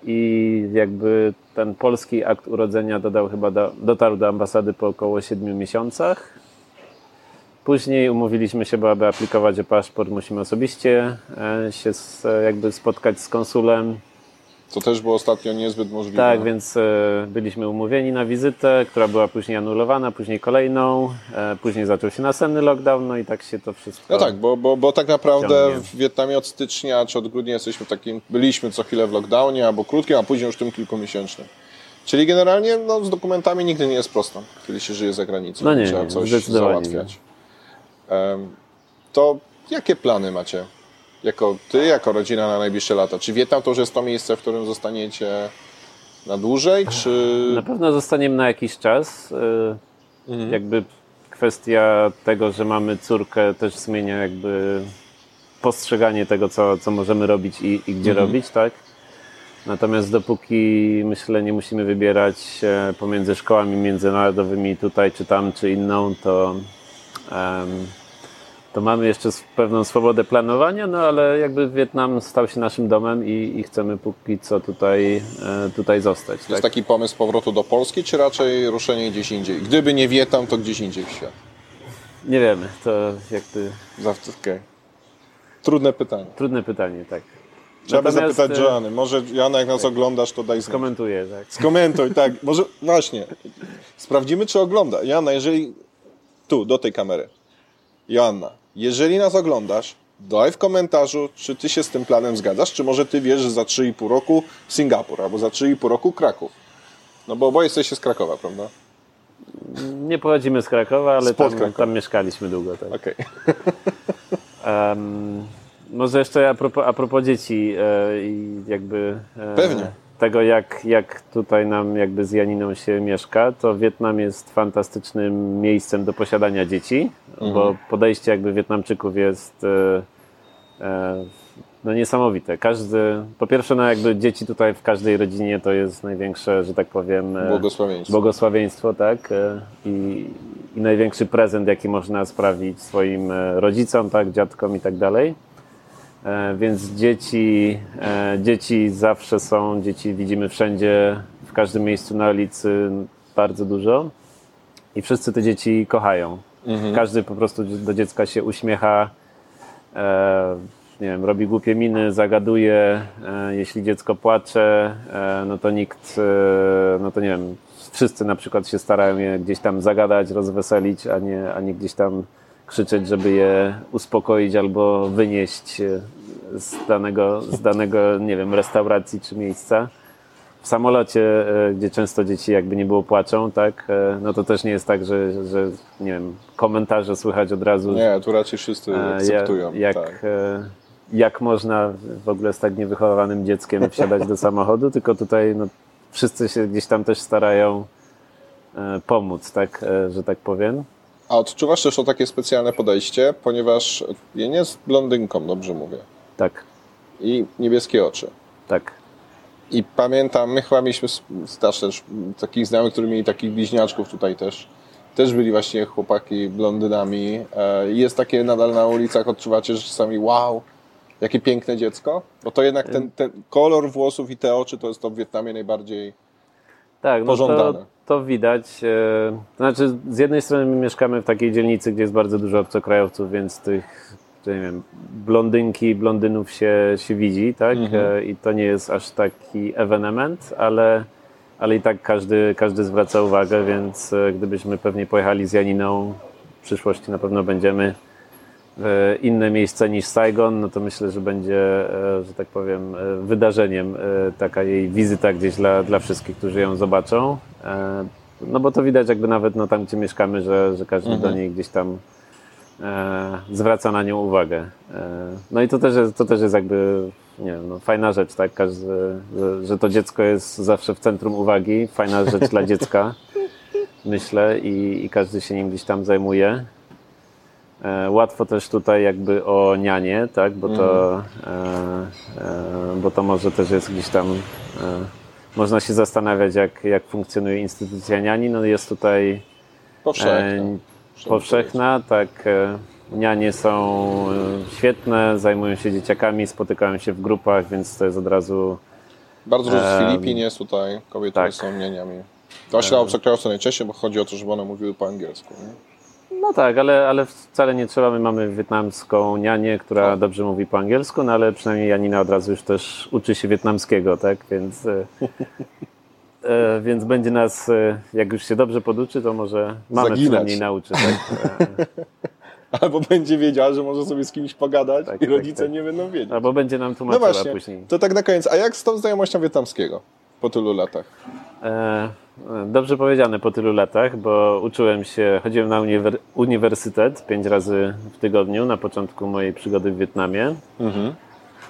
i jakby ten polski akt urodzenia dodał chyba do, dotarł do ambasady po około 7 miesiącach. Później umówiliśmy się, bo aby aplikować o paszport musimy osobiście e, się s- jakby spotkać z konsulem. To też było ostatnio niezbyt możliwe. Tak, więc e, byliśmy umówieni na wizytę, która była później anulowana, później kolejną, e, później zaczął się następny lockdown, no i tak się to wszystko. No tak, bo, bo, bo tak naprawdę Ciągnie. w Wietnamie od stycznia czy od grudnia jesteśmy takim, byliśmy co chwilę w lockdownie albo krótkim, a później już tym kilkumiesięcznym. Czyli generalnie no, z dokumentami nigdy nie jest prosto, kiedy się żyje za granicą. No nie, Trzeba nie, coś zdecydowanie załatwiać. Em, to jakie plany macie? Jako ty, jako rodzina na najbliższe lata? Czy Wietnam to już jest to miejsce, w którym zostaniecie na dłużej, czy... Na pewno zostaniemy na jakiś czas. e, Jakby kwestia tego, że mamy córkę też zmienia jakby postrzeganie tego, co, co możemy robić i, i gdzie robić, tak? Natomiast dopóki myślę nie musimy wybierać pomiędzy szkołami międzynarodowymi tutaj czy tam, czy inną, to, em, to mamy jeszcze pewną swobodę planowania, no ale jakby Wietnam stał się naszym domem i, i chcemy póki co tutaj, e, tutaj zostać. To Tak? jest taki pomysł powrotu do Polski, czy raczej ruszenie gdzieś indziej? Gdyby nie Wietnam, to gdzieś indziej w świat. Nie wiemy, to jakby Zawsze, okej. Trudne pytanie. trudne pytanie, tak. Trzeba by Natomiast, zapytać e, Joanny. Może Joanna, jak nas oglądasz, to daj znać. Komentuję, tak. Skomentuj, tak. Może właśnie. Sprawdzimy, czy ogląda. Joanna, jeżeli... Tu, do tej kamery. Joanna, jeżeli nas oglądasz, Daj w komentarzu, czy ty się z tym planem zgadzasz, czy może ty wiesz, że za 3,5 roku Singapur, albo za 3,5 roku Kraków. No bo oboje jesteście z Krakowa, prawda? Nie pochodzimy z Krakowa, ale tam, Krakowa. tam mieszkaliśmy długo. Tak. Okej. Em, może jeszcze a propos, a propos dzieci e, i jakby e, Pewnie. Tego, jak, jak tutaj nam jakby z Janiną się mieszka, to Wietnam jest fantastycznym miejscem do posiadania dzieci, Mhm. bo podejście jakby Wietnamczyków jest e, e, no niesamowite. Każdy, po pierwsze, no jakby dzieci tutaj w każdej rodzinie to jest największe, że tak powiem, e, Błogosławieństwo. błogosławieństwo, tak? E, I, I największy prezent, jaki można sprawić swoim e, rodzicom, tak, dziadkom i tak dalej. E, Więc dzieci, e, dzieci zawsze są, dzieci widzimy wszędzie, w każdym miejscu na ulicy bardzo dużo. I wszyscy te dzieci kochają. Każdy po prostu do dziecka się uśmiecha, e, nie wiem, robi głupie miny, zagaduje. Jeśli dziecko płacze, no to nikt, no to nie wiem, wszyscy na przykład się starają je gdzieś tam zagadać, rozweselić, a nie, a nie gdzieś tam krzyczeć, żeby je uspokoić albo wynieść e, z danego, z danego, nie wiem, restauracji czy miejsca. W samolocie, e, gdzie często dzieci jakby nie było płaczą, tak, e, no to też nie jest tak, że, że nie wiem, komentarze słychać od razu, Nie, tu raczej wszyscy akceptują. Jak, tak. jak można w ogóle z tak niewychowanym dzieckiem wsiadać do samochodu, tylko tutaj no, wszyscy się gdzieś tam też starają pomóc, tak, że tak powiem. A odczuwasz też to takie specjalne podejście, ponieważ Jen jest blondynką, dobrze mówię, Tak, i niebieskie oczy. tak. I pamiętam, my chyba mieliśmy s- też, takich znajomych, którzy mieli takich bliźniaczków tutaj też. Też byli właśnie chłopaki blondynami. E, Jest takie nadal na ulicach, odczuwacie, że czasami wow, jakie piękne dziecko. Bo to jednak ten, ten kolor włosów i te oczy to jest to w Wietnamie najbardziej... Tak, no Pożądane. to widać. e, To znaczy, z jednej strony my mieszkamy w takiej dzielnicy, gdzie jest bardzo dużo obcokrajowców, więc tych, nie wiem, blondynki, blondynów się, się widzi, tak? E, I to nie jest aż taki ewenement, ale, ale i tak każdy, każdy zwraca uwagę, więc e, gdybyśmy pewnie pojechali z Janiną, w przyszłości na pewno będziemy inne miejsce niż Saigon, no to myślę, że będzie, e, że tak powiem, e, wydarzeniem e, taka jej wizyta gdzieś dla, dla wszystkich, którzy ją zobaczą. E, No bo to widać jakby nawet no, tam, gdzie mieszkamy, że, że każdy do niej gdzieś tam e, zwraca na nią uwagę. E, No i to też jest, to też jest jakby, nie wiem, no, fajna rzecz, tak? Każdy, że, że to dziecko jest zawsze w centrum uwagi, fajna rzecz dla dziecka, myślę, i, i każdy się nim gdzieś tam zajmuje. E, Łatwo też tutaj jakby o nianie, tak? Bo to, e, e, bo to może też jest gdzieś tam. Można się zastanawiać, jak, jak funkcjonuje instytucja niani. No jest tutaj Powszechne. e, powszechna, tak. Nianie są świetne, zajmują się dzieciakami, spotykają się w grupach, więc to jest od razu. Bardzo dużo z Filipin jest tutaj, kobiety tak. są nieniami. Właśnie na obcokrajowce najczęściej, bo chodzi o to, żeby one mówiły po angielsku. Nie? No tak, ale, ale wcale nie trzeba. My mamy wietnamską nianię, która dobrze mówi po angielsku, no ale przynajmniej Janina od razu już też uczy się wietnamskiego, tak? Więc, e, e, więc będzie nas, e, jak już się dobrze poduczy, to może mamy Zaginać. przynajmniej nauczy. Tak? Albo będzie wiedziała, że może sobie z kimś pogadać Tak, i tak, rodzice tak. nie będą wiedzieć. Albo będzie nam No tłumaczyła właśnie, później. to tak na koniec. A jak z tą znajomością wietnamskiego po tylu latach? E, Dobrze powiedziane po tylu latach, bo uczyłem się, chodziłem na uniwer- uniwersytet pięć razy w tygodniu na początku mojej przygody w Wietnamie.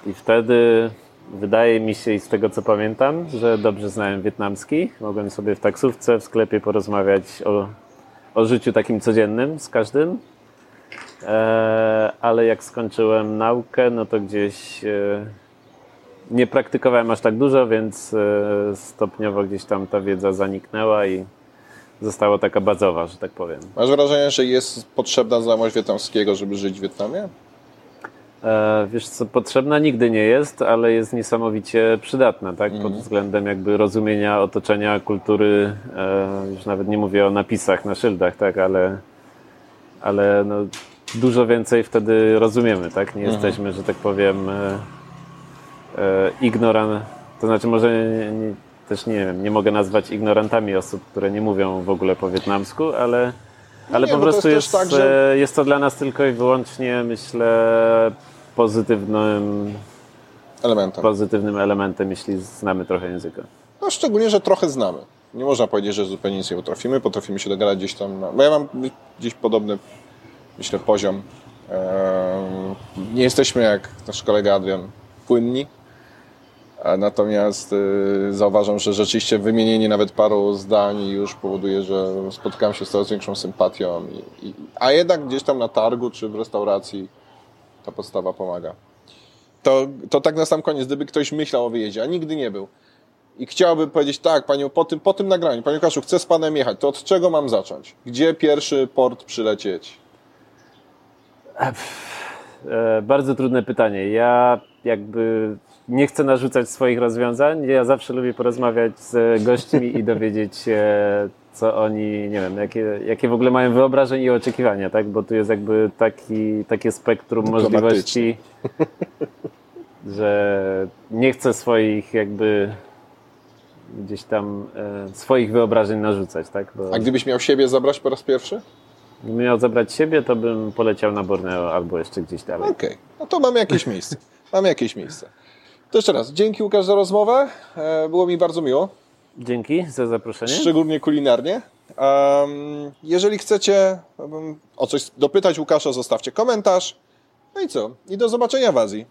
I wtedy wydaje mi się, i z tego co pamiętam, że dobrze znałem wietnamski. Mogłem sobie w taksówce, w sklepie porozmawiać o, o życiu takim codziennym z każdym. E, ale jak skończyłem naukę, no to gdzieś e, nie praktykowałem aż tak dużo, więc e, stopniowo gdzieś tam ta wiedza zaniknęła i została taka bazowa, że tak powiem. Masz wrażenie, że jest potrzebna znajomość wietnamskiego, żeby żyć w Wietnamie? E, wiesz co, potrzebna nigdy nie jest, ale jest niesamowicie przydatna, tak? Pod względem jakby rozumienia otoczenia, kultury, e, już nawet nie mówię o napisach na szyldach, tak? Ale, ale no, dużo więcej wtedy rozumiemy, tak? Nie jesteśmy, że tak powiem, e, e, ignoran... To znaczy może nie, też nie wiem, nie mogę nazwać ignorantami osób, które nie mówią w ogóle po wietnamsku, ale... Ale nie, po prostu jest jest, tak, że- e, jest to dla nas tylko i wyłącznie, myślę, pozytywnym, Elementem. pozytywnym elementem, jeśli znamy trochę języka. No szczególnie, że trochę znamy. Nie można powiedzieć, że zupełnie nic nie potrafimy. Potrafimy się dogadać gdzieś tam. Na... Bo ja mam gdzieś podobny, myślę, poziom. Ehm, Nie jesteśmy jak nasz kolega Adrian płynni. Natomiast y, zauważam, że rzeczywiście wymienienie nawet paru zdań już powoduje, że spotykam się z coraz większą sympatią. A jednak gdzieś tam na targu czy w restauracji ta podstawa pomaga. To, to tak na sam koniec, gdyby ktoś myślał o wyjeździe, a nigdy nie był, i chciałbym powiedzieć tak, panią, po tym, po tym nagraniu, panie Łukaszu, chcę z panem jechać, to od czego mam zacząć? Gdzie pierwszy port przylecieć? E, bardzo trudne pytanie. Ja jakby nie chcę narzucać swoich rozwiązań. Ja zawsze lubię porozmawiać z gośćmi i dowiedzieć się, co oni, nie wiem, jakie, jakie w ogóle mają wyobrażenia i oczekiwania, tak? Bo tu jest jakby taki, takie spektrum możliwości, że nie chcę swoich jakby gdzieś tam e, swoich wyobrażeń narzucać, tak? Bo A gdybyś miał siebie zabrać po raz pierwszy? gdybym miał zabrać siebie, to bym poleciał na Borneo albo jeszcze gdzieś dalej. Okej, no to mamy jakieś miejsce. Mamy jakieś miejsce. To jeszcze raz, dzięki Łukasz za rozmowę. E, Było mi bardzo miło, Dzięki za zaproszenie. szczególnie kulinarnie. Jeżeli chcecie o coś dopytać Łukasza, zostawcie komentarz. No i co? I do zobaczenia w Azji.